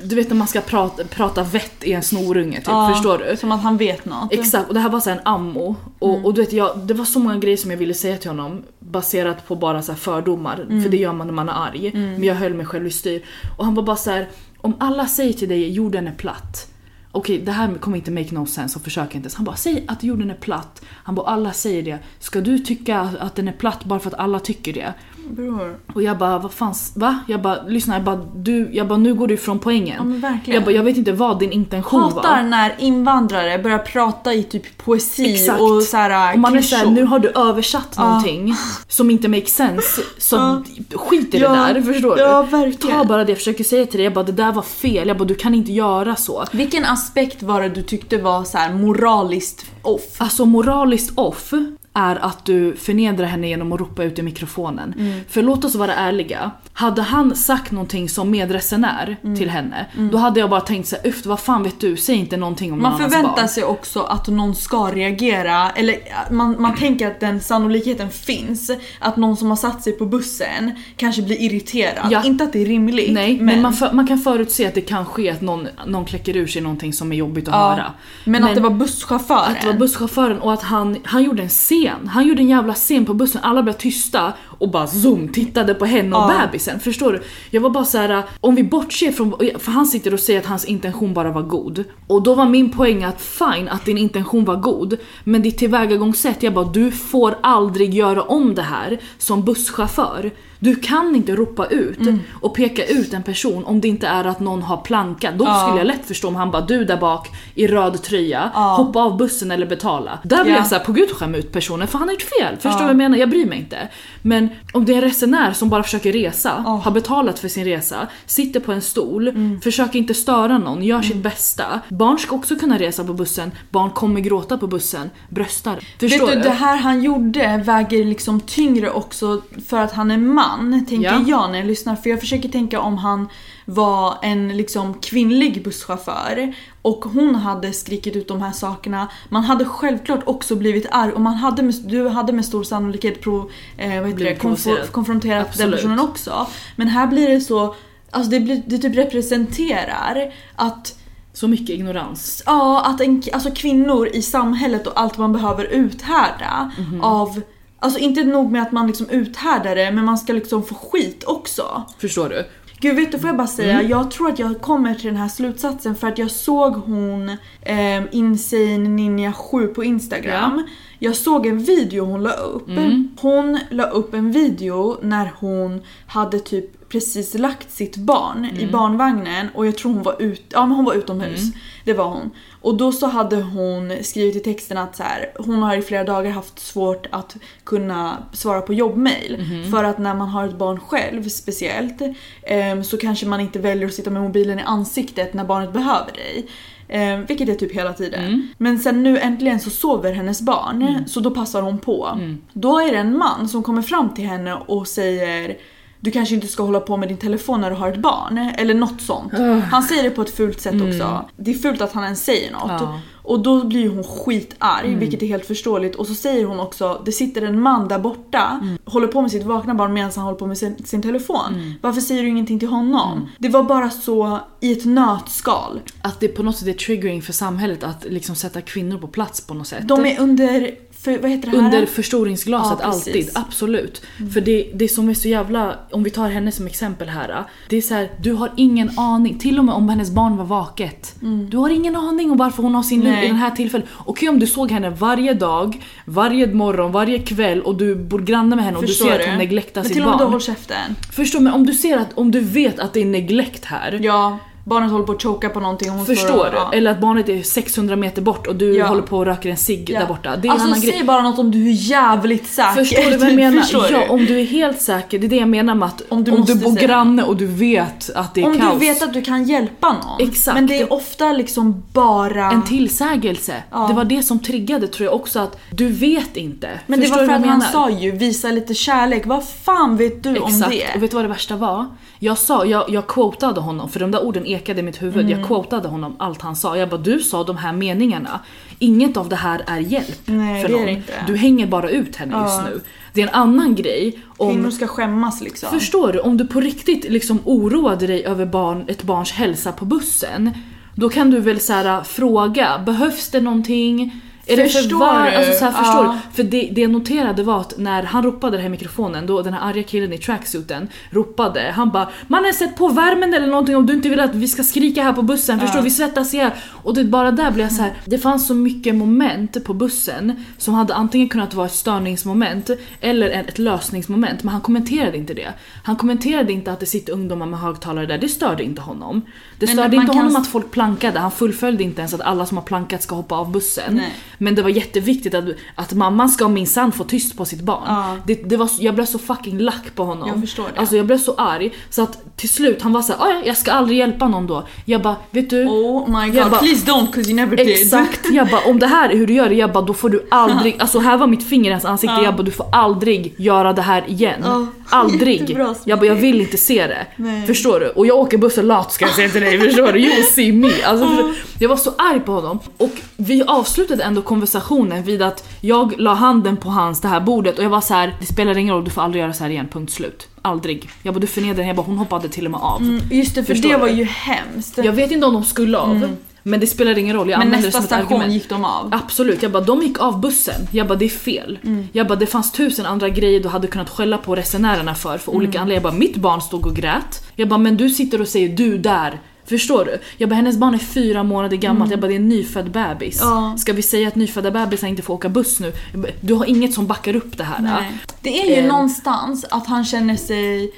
du vet när man ska prata, prata vett i en snorunge typ, Ja, förstår du? Som att han vet något. Exakt, och det här var så en ammo. Och, och du vet, jag, det var så många grejer som jag ville säga till honom baserat på bara så fördomar. För det gör man när man är arg. Men jag höll mig själv i styr. Och han var bara så här: om alla säger till dig jorden är platt. Okej, det här kommer inte make no sense så försök inte. Så han bara, säg att jorden är platt. Han bara, alla säger det. Ska du tycka att den är platt bara för att alla tycker det? Bror. Och jag bara, vad fan, va? Jag bara, lyssna, jag bara, du, jag bara nu går du ifrån poängen. Ja jag bara, jag vet inte vad din intention var. Hatar när invandrare börjar prata i typ poesi Exakt. och såhär Och man är såhär, nu har du översatt Ja. någonting som inte makes sense. Så skit i Ja. det där, förstår du? Ja verkligen. Ta bara det jag försöker säga till dig, jag bara det där var fel, jag bara du kan inte göra så. Vilken aspekt var det du tyckte var så här moraliskt off? Alltså moraliskt off är att du förnedrar henne genom att ropa ut i mikrofonen. Mm. För låt oss vara ärliga, hade han sagt någonting som medresenär Mm. till henne, då hade jag bara tänkt såhär, uff vad fan vet du, säg inte någonting om Man någon annans förväntar sig också att någon ska reagera, eller man, man tänker att den sannolikheten finns att någon som har satt sig på bussen kanske blir irriterad. Ja. Inte att det är rimligt. Nej, men, man, för, man kan förutse att det kan ske att någon, någon kläcker ur sig någonting som är jobbigt att Ja. höra. men, att det var busschauffören. Att det var busschauffören och att han, han gjorde en scen scen. Han gjorde en jävla scen på bussen, alla blev tysta och bara zoom tittade på henne och Ja. bebisen. Förstår du? Jag var bara så här: om vi bortser från, för han sitter och säger att hans intention bara var god. Och då var min poäng att fine att din intention var god, men ditt tillvägagångssätt, jag bara du får aldrig göra om det här som busschaufför. Du kan inte ropa ut Mm. och peka ut en person om det inte är att någon har plankat. Då Ja. skulle jag lätt förstå om han bara du där bak i röd tröja, Ja. hoppa av bussen eller betala. Där blir Ja. jag såhär på gud skämma ut personen för han har gjort fel. Förstår du vad jag menar? Jag bryr mig inte. Men om det är en resenär som bara försöker resa, har betalat för sin resa, sitter på en stol, Mm. försöker inte störa någon, gör sitt bästa. Barn ska också kunna resa på bussen, barn kommer gråta på bussen, bröstar. Förstår Vet du, du? det här han gjorde väger liksom tyngre också för att han är man, tänker Ja. jag när jag lyssnar. För jag försöker tänka om han var en liksom kvinnlig busschaufför och hon hade skrikit ut de här sakerna. Man hade självklart också blivit arg och man hade med, du hade med stor sannolikhet prov, eh, vad heter det, konf- konfronterat den Absolut. personen också. Men här blir det så, alltså det, blir, det typ representerar att Så mycket ignorans. Ja, att en, alltså kvinnor i samhället och allt man behöver uthärda Mhm. av Alltså inte nog med att man liksom uthärdar det men man ska liksom få skit också. Förstår du? Gud vet du får jag bara säga, Mm. jag tror att jag kommer till den här slutsatsen för att jag såg hon eh, Insane Ninja 7 på Instagram. Jag såg en video hon la upp. Mm. Hon la upp en video när hon hade typ precis lagt sitt barn i Mm. barnvagnen och jag tror hon var ut, ja men hon var utomhus. Mm. Det var hon. Och då så hade hon skrivit i texten att så här, hon har i flera dagar haft svårt att kunna svara på jobbmail. Mhm. För att när man har ett barn själv speciellt ehm, så kanske man inte väljer att sitta med mobilen i ansiktet när barnet behöver dig. Ehm, vilket är typ hela tiden. Mm. Men sen nu äntligen så sover hennes barn så då passar hon på. Mm. Då är det en man som kommer fram till henne och säger du kanske inte ska hålla på med din telefon när du har ett barn. Eller något sånt. Ugh. Han säger det på ett fult sätt Mm. också. Det är fult att han ens säger något. Ja. Och då blir hon skitarg, Mm. vilket är helt förståeligt. Och så säger hon också, det sitter en man där borta, Mm. håller på med sitt vakna barn medan han håller på med sin, sin telefon. Mm. Varför säger du ingenting till honom? Det var bara så i ett nötskal. Att det på något sätt är triggering för samhället att liksom sätta kvinnor på plats på något sätt. De är under, för, vad heter det här? Under förstoringsglaset Ja, alltid, absolut. För det, det som är så jävla, om vi tar henne som exempel här. Det är så här, du har ingen aning, till och med om hennes barn var vaket. Du har ingen aning om varför hon har sin Nej. i den här tillfället. Okej om du såg henne varje dag, varje morgon, varje kväll och du bor granne med henne och Förstår du ser att hon neglektar Men sitt till och med då barn. håll käften. Förstår men om du ser att, om du vet att det är neglekt här. Ja, barnet håller på att choka på någonting och hon står Förstår och, du? ja. Eller att barnet är 600 meter bort och du Ja. håller på och röker en cigg Ja. där borta. Det är en alltså annan säg grej. bara något om du är jävligt säker. Förstår du vad jag menar? Du? ja, om du är helt säker. Det är det jag menar med att Om om du du, måste bor granne och du vet att det är Om kaos. du vet att du kan hjälpa någon. Exakt. Men det är ofta liksom bara... En tillsägelse. Det var det som triggade tror jag också att du vet inte. Men det Förstår var du för att han sa ju visa lite kärlek. Vad fan vet du om Exakt. det? Och vet du vad det värsta var? Jag sa, jag, jag quotade honom för de där orden ekade i mitt huvud. Mm. Jag quotade honom allt han sa. Jag bara du sa de här meningarna. Inget av det här är hjälp Nej, för någon. Du hänger bara ut henne Ja. just nu. Det är en annan grej om Kvinnor ska skämmas liksom. Förstår du? Om du på riktigt liksom oroade dig över barn, ett barns hälsa på bussen, då kan du väl så här, fråga, behövs det någonting? Är det för Förstår var-? Alltså så här, förstår Ja. För det, det jag noterade var att när han ropade det här mikrofonen, då den här arga killen i tracksuiten ropade, han bara “Man har sett på värmen eller någonting om du inte vill att vi ska skrika här på bussen, förstår Ja. du? Vi svettas ihjäl”. Och det, bara där blev jag så här. det fanns så mycket moment på bussen som hade antingen kunnat vara ett störningsmoment eller ett lösningsmoment, men han kommenterade inte det. Han kommenterade inte att det sitter ungdomar med högtalare där, det störde inte honom. Det störde inte kan honom s- att folk plankade, han fullföljde inte ens att alla som har plankat ska hoppa av bussen. Nej. Men det var jätteviktigt att, att mamman ska minsann få tyst på sitt barn. Ja. Det, det var, så- jag blev så fucking lack på honom. Jag förstår det. Alltså jag blev så arg så att till slut han var såhär "Ah, ja, jag ska aldrig hjälpa någon då. Jag bara, vet du? Oh my god, Jag bara- please don't cause you never did. Exakt, jag bara om det här är hur du gör det, jag bara då får du aldrig, alltså här var mitt finger i hans ansikte, Ja. jag bara du får aldrig göra det här igen. Ja, aldrig. Jag bara jag vill inte se det. Nej. Förstår du? Och jag åker buss och lat ska jag säga till dig, förstår du? You see me. Alltså, jag var så arg på honom. Och vi avslutade ändå konversationen vid att jag la handen på hans det här bordet och jag var så här: det spelar ingen roll, du får aldrig göra så här igen, punkt slut. Aldrig. Jag bara du förnedrar henne, jag bara hon hoppade till och med av. Mm, just det, för Förstår det du? var ju hemskt. Jag vet inte om de skulle av. Mm. Men det spelar ingen roll, jag Men nästa station gick de av. Absolut, jag bara de gick av bussen. Jag bara det är fel. Mm. Jag bara det fanns tusen andra grejer du hade kunnat skälla på resenärerna för för Mm. olika anledningar. Jag bara mitt barn stod och grät. Jag bara men du sitter och säger du där. Förstår du? Jag bara hennes barn är fyra månader gammalt, jag bara det är en nyfödd bebis. Mm. Ja. Ska vi säga att nyfödda bebisar inte får åka buss nu? Bara, Du har inget som backar upp det här. Nej. Det är ju Eh. någonstans att han känner sig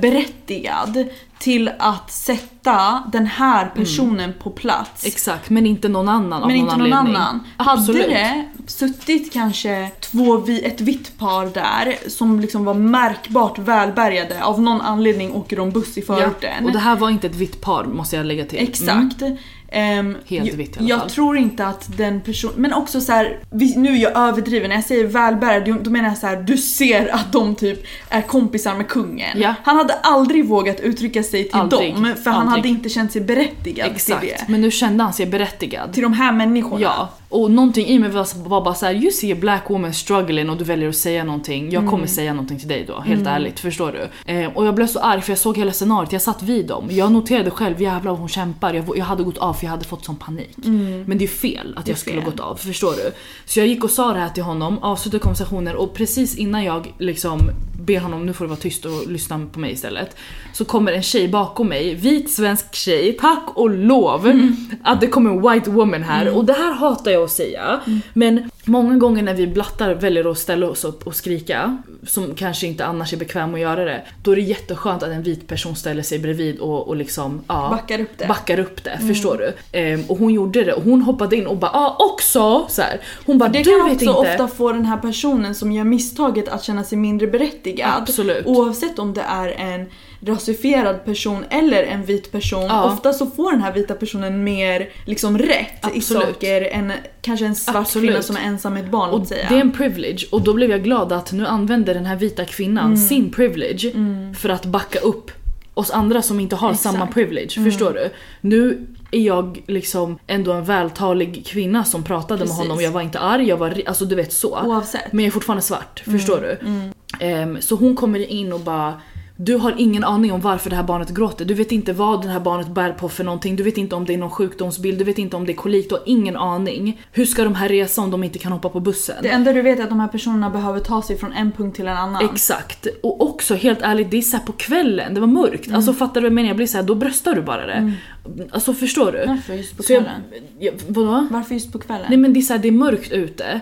berättigad till att sätta den här personen på plats. Exakt, men inte någon annan av Men någon inte någon anledning. annan. Absolut. Hade det suttit kanske två, ett vitt par där som liksom var märkbart välbärgade, av någon anledning åker de buss i förorten. Och det här var inte ett vitt par måste jag lägga till. Mm. Ehm, Helt jag- vitt Jag fall. tror inte att den personen, men också så här, vi- nu är jag överdriven, när jag säger välbärgad då menar jag så här, du ser att de typ är kompisar med kungen. Ja. Han hade aldrig vågat uttrycka sig till Aldrig. dem för han Aldrig. hade inte känt sig berättigad Exakt, till det. men nu kände han sig berättigad. Till de här människorna. Ja, och någonting i mig var, var bara så här: you see a black woman struggling och du väljer att säga någonting. Jag kommer säga någonting till dig då, helt ärligt. Förstår du? Eh, och jag blev så arg för jag såg hela scenariot, jag satt vid dem. Jag noterade själv, jävlar vad hon kämpar. Jag, jag hade gått av för jag hade fått sån panik. Men det är fel att är jag skulle fel. gått av, förstår du? Så jag gick och sa det här till honom, avslutade konversationen och precis innan jag liksom ber honom nu får du vara tyst och lyssna på mig istället. Så kommer en tjej bakom mig, vit svensk tjej, tack och lov att det kommer en white woman här. Och det här hatar jag att säga. Men många gånger när vi blattar väljer att ställa oss upp och skrika, som kanske inte annars är bekväm att göra det, då är det jätteskönt att en vit person ställer sig bredvid och, och liksom ja, Backar upp det. backar upp det. Förstår du? Ehm, och hon gjorde det och hon hoppade in och bara ah, också så här. Hon bara Det du kan vet också inte. ofta få den här personen som gör misstaget att känna sig mindre berättigad. Absolut. Oavsett om det är en rasifierad person eller en vit person. Ja. Ofta så får den här vita personen mer liksom rätt i Absolut. saker än kanske en svart Absolut. kvinna som är ensam med ett barn Och säga. det är en privilege och då blev jag glad att nu använder den här vita kvinnan Mm. sin privilege för att backa upp oss andra som inte har Exakt. Mm. samma privilege. Förstår du? Nu är jag liksom ändå en vältalig kvinna som pratade Precis. med honom. Jag var inte arg, jag var alltså du vet så. Oavsett. Men jag är fortfarande svart, Mm. förstår du? Ehm, så hon kommer in och bara du har ingen aning om varför det här barnet gråter. Du vet inte vad det här barnet bär på för någonting. Du vet inte om det är någon sjukdomsbild. Du vet inte om det är kolik. Du har ingen aning. Hur ska de här resa om de inte kan hoppa på bussen? Det enda du vet är att de här personerna behöver ta sig från en punkt till en annan. Exakt. Och också helt ärligt, det är så här på kvällen. Det var mörkt. Mm. Alltså fattar du vad jag menar? Jag blir så här, då bröstar du bara det. Alltså förstår du? Varför just på Så jag, kvällen? jag, vadå? Varför just på kvällen? Nej men det är så här, det är mörkt ute.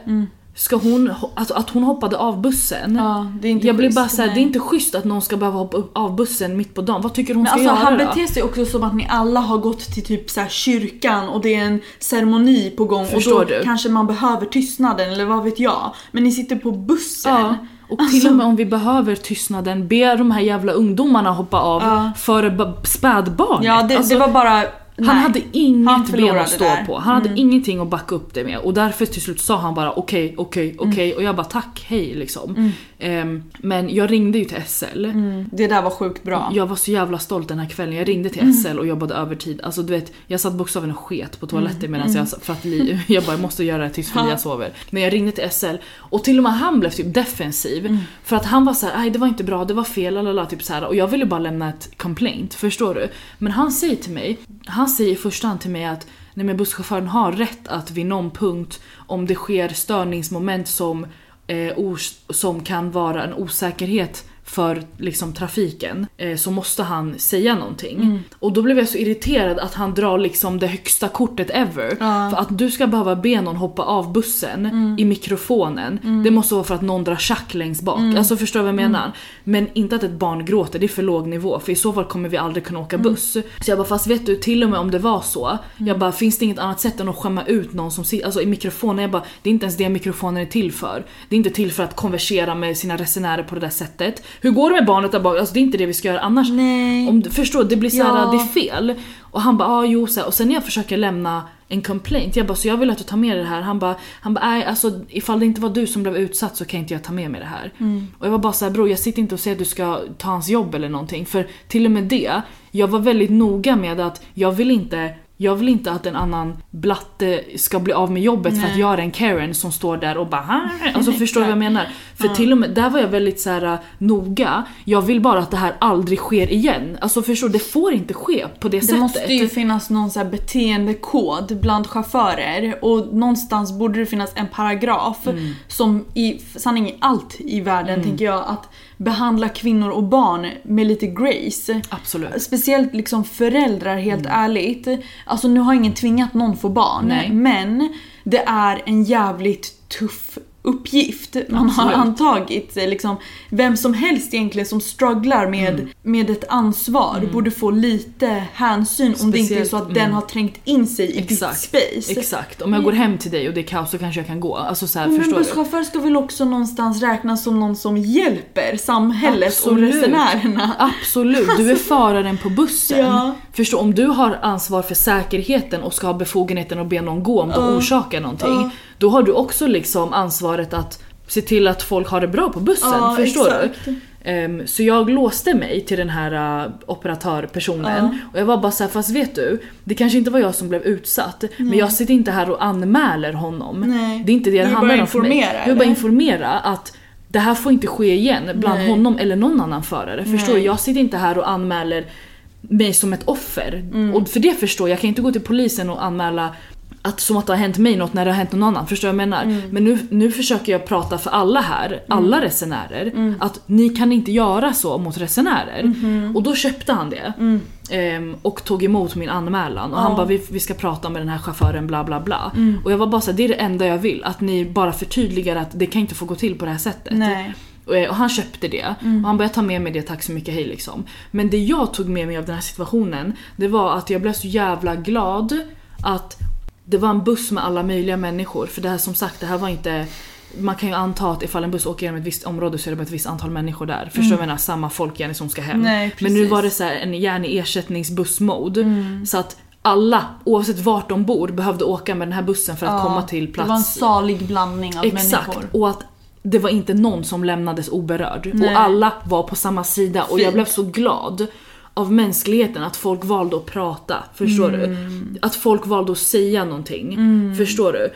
Ska hon, ho- alltså att hon hoppade av bussen. Ja, det är inte jag blir bara såhär, det är inte schysst att någon ska behöva hoppa av bussen mitt på dagen. Vad tycker hon Men ska alltså göra han då? beter sig också som att ni alla har gått till typ så här kyrkan och det är en ceremoni på gång Förstår och då du? kanske man behöver tystnaden eller vad vet jag. Men ni sitter på bussen. Ja, och till Alltså- och med om vi behöver tystnaden, be de här jävla ungdomarna hoppa av Ja. före spädbarnet. Ja, det, Alltså, det var bara... Han nej. hade inget ben att stå där. Mm. på. Han hade ingenting att backa upp det med. Och därför till slut sa han bara okej, okej, Mm. okej. Och jag bara tack, hej liksom. Ehm, men jag ringde ju till SL. Mm, det där var sjukt bra. Jag var så jävla stolt den här kvällen. Jag ringde till SL och jobbade övertid. Alltså du vet, jag satt bokstavligen och sket på toaletten medan jag för att li, jag bara jag måste göra det tills Fia sover. Men jag ringde till SL och till och med han blev typ defensiv. För att han var så här, nej det var inte bra, det var fel, lalala, typ så här. Och jag ville bara lämna ett complaint, förstår du? Men han säger till mig, han säger i första hand till mig att nej men busschauffören har rätt att vid någon punkt om det sker störningsmoment som eh, som kan vara en osäkerhet för liksom, trafiken eh, så måste han säga någonting. Mm. Och då blev jag så irriterad att han drar liksom det högsta kortet ever. Ja. För att du ska behöva be någon hoppa av bussen Mm. i mikrofonen, det måste vara för att någon drar tjack längst bak. Mm. Alltså förstår du vad jag menar? Men inte att ett barn gråter, det är för låg nivå för i så fall kommer vi aldrig kunna åka Mm. buss. Så jag bara fast vet du till och med om det var så, jag bara finns det inget annat sätt än att skämma ut någon som sitter, alltså i mikrofonen, jag bara det är inte ens det mikrofonen är till för. Det är inte till för att konversera med sina resenärer på det där sättet. Hur går det med barnet där bak? Alltså det är inte det vi ska göra annars. Nej. Om, förstår? Det blir så här, Ja. det är fel. Och han bara ah, jo så här. och sen när jag försöker lämna en complaint, jag bara så jag vill att du tar med dig det här. Han bara, han bara nej alltså ifall det inte var du som blev utsatt så kan inte jag ta med mig det här. Mm. Och jag var bara så här, bror jag sitter inte och säger att du ska ta hans jobb eller någonting. För till och med det, jag var väldigt noga med att jag vill inte jag vill inte att en annan blatte ska bli av med jobbet för att Nej. jag är en Karen som står där och bara. Alltså förstår du vad jag menar? För till och med, där var jag väldigt så här äh, noga. Jag vill bara att det här aldrig sker igen. Alltså förstår du, det får inte ske på det, Det sättet. måste ju finnas någon så här beteendekod bland chaufförer och någonstans borde det finnas en paragraf Mm. som i sanning i allt i världen tänker jag att behandla kvinnor och barn med lite grace. Absolut. Speciellt liksom föräldrar helt ärligt. Alltså nu har ingen tvingat någon få barn Nej. men det är en jävligt tuff uppgift man har Absolut. antagit. Liksom, vem som helst egentligen som strugglar med, Mm. med ett ansvar borde få lite hänsyn om det inte är så att Speciellt, den mm. har trängt in sig i ditt Exakt, space. Exakt. Om jag går hem till dig och det är kaos så kanske jag kan gå. Alltså så här, Men förstår busschaufför ska väl också någonstans räknas som någon som hjälper samhället Absolut. och resenärerna. Absolut, du är föraren på bussen. Ja. Förstå, om du har ansvar för säkerheten och ska ha befogenheten att be någon gå om du orsakar någonting. Ja. Då har du också liksom ansvaret att se till att folk har det bra på bussen. Ja, förstår exakt. du? Ehm, så jag låste mig till den här uh, operatörpersonen Ja. och jag var bara såhär, fast vet du? Det kanske inte var jag som blev utsatt men jag sitter inte här och anmäler honom. Nej. Det är inte det det handlar om för mig. informera, Jag vill bara informera att det här får inte ske igen bland Nej. honom eller någon annan förare. Förstår Nej. du? Jag sitter inte här och anmäler mig som ett offer. Mm. Och för det förstår jag, jag kan inte gå till polisen och anmäla att, som att det har hänt mig något när det har hänt någon annan. Förstår du vad jag menar? Mm. Men nu, nu försöker jag prata för alla här, alla resenärer. Mm. Att ni kan inte göra så mot resenärer. Mm-hmm. Och då köpte han det. Ehm, och tog emot min anmälan. Och han Ja. bara vi, vi ska prata med den här chauffören bla bla bla. Mm. Och jag var bara såhär, det är det enda jag vill. Att ni bara förtydligar att det kan inte få gå till på det här sättet. Nej. Och, eh, och han köpte det. Mm. Och han bara jag tar med mig det, tack så mycket, hej liksom. Men det jag tog med mig av den här situationen, det var att jag blev så jävla glad att det var en buss med alla möjliga människor. För det här som sagt, det här var inte man kan ju anta att ifall en buss åker genom ett visst område så är det bara ett visst antal människor där. Förstår du vad jag menar? Samma folk gärna som ska hem. Mm. Nej, Men nu var det så en gärna ersättningsbussmode. Mm. Så att alla, oavsett vart de bor, behövde åka med den här bussen för att Ja, komma till plats. Det var en salig blandning av Exakt, människor. och att det var inte någon som lämnades oberörd. Nej. Och alla var på samma sida och jag blev så glad av mänskligheten att folk valde att prata. Förstår Mm. du? Att folk valde att säga någonting. Förstår du?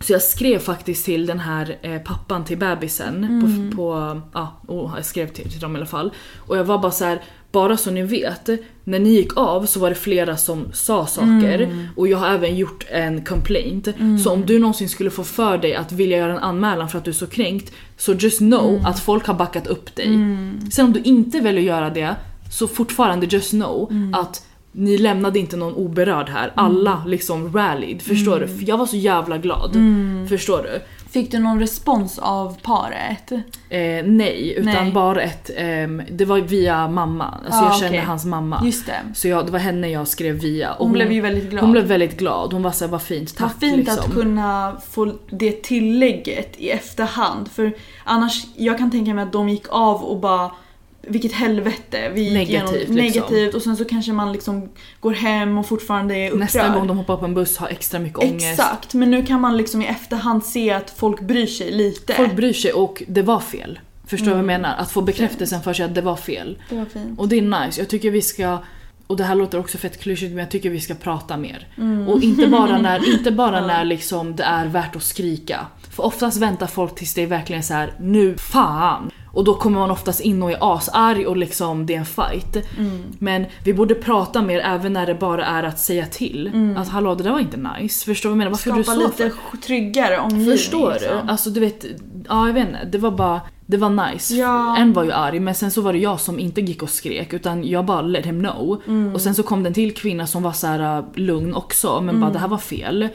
Så jag skrev faktiskt till den här eh, pappan till bebisen Mm. på, på ja, och jag skrev till, till dem i alla fall. Och jag var bara så här. bara så ni vet, när ni gick av så var det flera som sa saker Mm. och jag har även gjort en complaint. Så om du någonsin skulle få för dig att vilja göra en anmälan för att du är så kränkt, så just know Mm. att folk har backat upp dig. Sen om du inte väljer att göra det, så fortfarande just know Mm. att ni lämnade inte någon oberörd här. Alla liksom rallied, förstår Mm. du? För jag var så jävla glad. Förstår du? Fick du någon respons av paret? Eh, nej, utan Nej. bara ett... ehm, det var via mamma. Alltså Ah, jag kände okej. hans mamma. Just det. Så jag, det var henne jag skrev via. Och Hon, blev ju väldigt glad. hon blev väldigt glad. Hon var såhär, vad fint, tack Vad fint liksom. att kunna få det tillägget i efterhand. För annars, jag kan tänka mig att de gick av och bara vilket helvete. Vi gick Negativt, igenom, liksom. negativt och sen så kanske man liksom går hem och fortfarande är upprörd. Nästa gång de hoppar på en buss har extra mycket ångest. Exakt, men nu kan man liksom i efterhand se att folk bryr sig lite. Folk bryr sig och det var fel. Förstår du Mm. vad jag menar? Att få bekräftelsen för sig att det var fel. Det var fint. Och det är nice. Jag tycker vi ska och det här låter också fett klyschigt men jag tycker vi ska prata mer. Mm. Och inte bara när, inte bara när liksom det är värt att skrika. För oftast väntar folk tills det är verkligen så här: nu fan. Och då kommer man oftast in och är asarg och liksom det är en fight. Mm. Men vi borde prata mer även när det bara är att säga till. Att hallå det där var inte nice. Förstår du vad jag menar? Varför är du Skapa så lite för? tryggare omgivning. Förstår du? liksom. Alltså du vet, ja jag vet inte. Det var bara, det var nice. Ja. En var ju arg men sen så var det jag som inte gick och skrek utan jag bara let him know. Mm. Och sen så kom det en till kvinna som var så här uh, lugn också men Mm. bara det här var fel.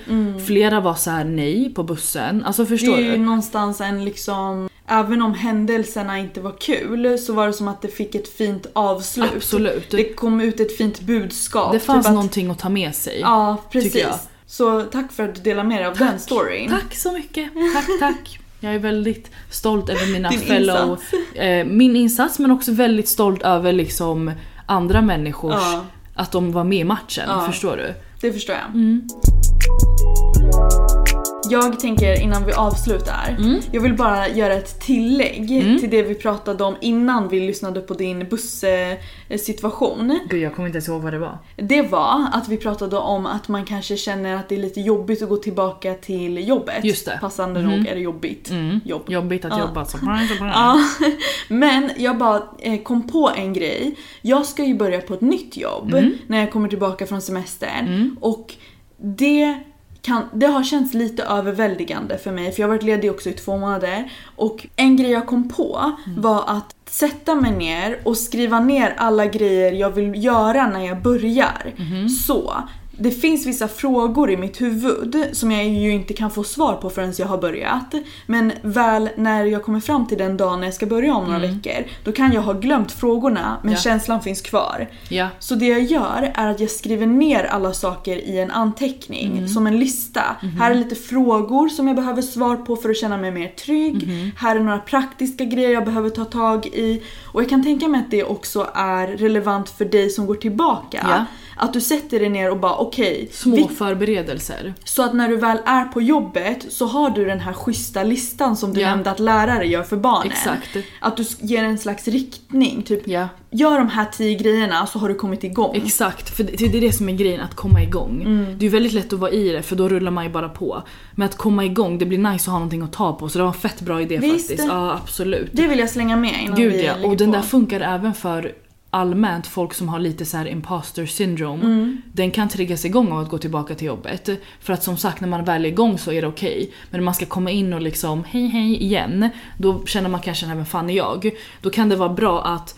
Flera var så här nej på bussen. Alltså Det förstår är ju du? någonstans en liksom, även om händelserna inte var kul så var det som att det fick ett fint avslut. Absolut. Det, Det kom ut ett fint budskap. fanns typ att, någonting att ta med sig. Ja, precis. Så tack för att du delar med dig av den storyn. Tack så mycket. Tack tack. Jag är väldigt stolt över mina Din fellow... insats. Eh, min insats men också väldigt stolt över liksom andra människors... Ja. Att de var med i matchen. Ja. Förstår du? Det förstår jag. Mm. Jag tänker innan vi avslutar, Mm. jag vill bara göra ett tillägg till det vi pratade om innan vi lyssnade på din bussituation. Gud jag kommer inte ens ihåg vad det var. Det var att vi pratade om att man kanske känner att det är lite jobbigt att gå tillbaka till jobbet. Just det. Passande nog är det jobbigt. Mm. Jobb. Jobbigt att Ja. jobba. Surprise. Ja, men jag bara eh, kom på en grej. Jag ska ju börja på ett nytt jobb Mm. när jag kommer tillbaka från semestern. Och det, kan, det har känts lite överväldigande för mig för jag har varit ledig också i två månader. Och en grej jag kom på Mm. var att sätta mig ner och skriva ner alla grejer jag vill göra när jag börjar. Mhm. Så. Det finns vissa frågor i mitt huvud som jag ju inte kan få svar på förrän jag har börjat. Men väl när jag kommer fram till den dagen när jag ska börja om några veckor, då kan jag ha glömt frågorna men Mm. Ja. känslan finns kvar. Ja. Så det jag gör är att jag skriver ner alla saker i en anteckning, Mm. som en lista. Mhm. Här är lite frågor som jag behöver svar på för att känna mig mer trygg. Mhm. Här är några praktiska grejer jag behöver ta tag i. Och jag kan tänka mig att det också är relevant för dig som går tillbaka. Ja. Att du sätter dig ner och bara okej, Små vi- förberedelser. så att när du väl är på jobbet så har du den här schyssta listan som du Ja. nämnde att lärare gör för barnen. Exakt. Att du ger en slags riktning, typ Ja. gör de här tio grejerna så har du kommit igång. Exakt, för det är det som är grejen, att komma igång. Det är väldigt lätt att vara i det för då rullar man ju bara på. Men att komma igång, det blir nice att ha någonting att ta på så det var en fett bra idé Visst. faktiskt. Ja absolut. Det vill jag slänga med innan Gud vi ja, och den på. där funkar även för allmänt folk som har lite så här imposter syndrome. Mm. Den kan triggas igång av att gå tillbaka till jobbet. För att som sagt när man väl är igång så är det okej. Men när man ska komma in och liksom hej hej igen. Då känner man kanske vem fan är jag? Då kan det vara bra att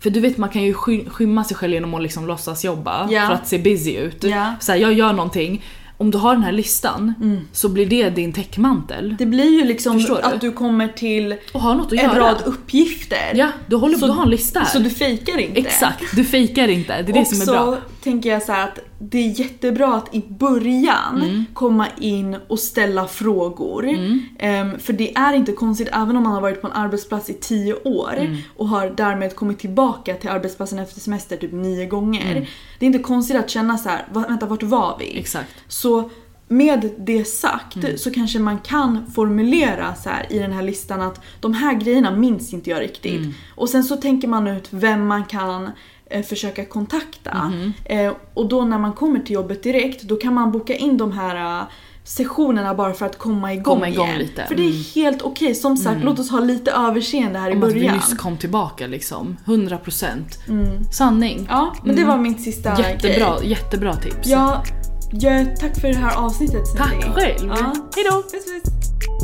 för du vet man kan ju sky- skymma sig själv genom att liksom låtsas jobba Ja. för att se busy ut. Ja. Så här, jag gör någonting. Om du har den här listan Mm. så blir det din täckmantel. Det blir ju liksom du? att du kommer till Och har något att en göra. rad uppgifter. Ja, du, håller, Så- du har en lista här. Så du fejkar inte. Exakt, du fejkar inte. Det är det och som är så bra. tänker jag så här att det är jättebra att i början Mm. komma in och ställa frågor. Mm. Ehm, för det är inte konstigt även om man har varit på en arbetsplats i 10 år Mm. och har därmed kommit tillbaka till arbetsplatsen efter semester typ nio gånger. Mm. Det är inte konstigt att känna så här, "Va- vänta vart var vi? Exakt. Så med det sagt Mm. så kanske man kan formulera så här i den här listan att de här grejerna minns inte jag riktigt. Mm. Och sen så tänker man ut vem man kan försöka kontakta. Mm-hmm. Eh, och då när man kommer till jobbet direkt då kan man boka in de här eh, sessionerna bara för att komma igång, Komma igång igen. lite. För det är Mm. helt okej. Som sagt, låt oss ha lite överseende här i Om att vi början. nyss kom tillbaka liksom. 100%. Mm. Sanning. Ja, men det var min sista Jättebra, grej. jättebra tips. Ja, ja, tack för det här avsnittet Tack själv. Ja. Hejdå! Puss puss.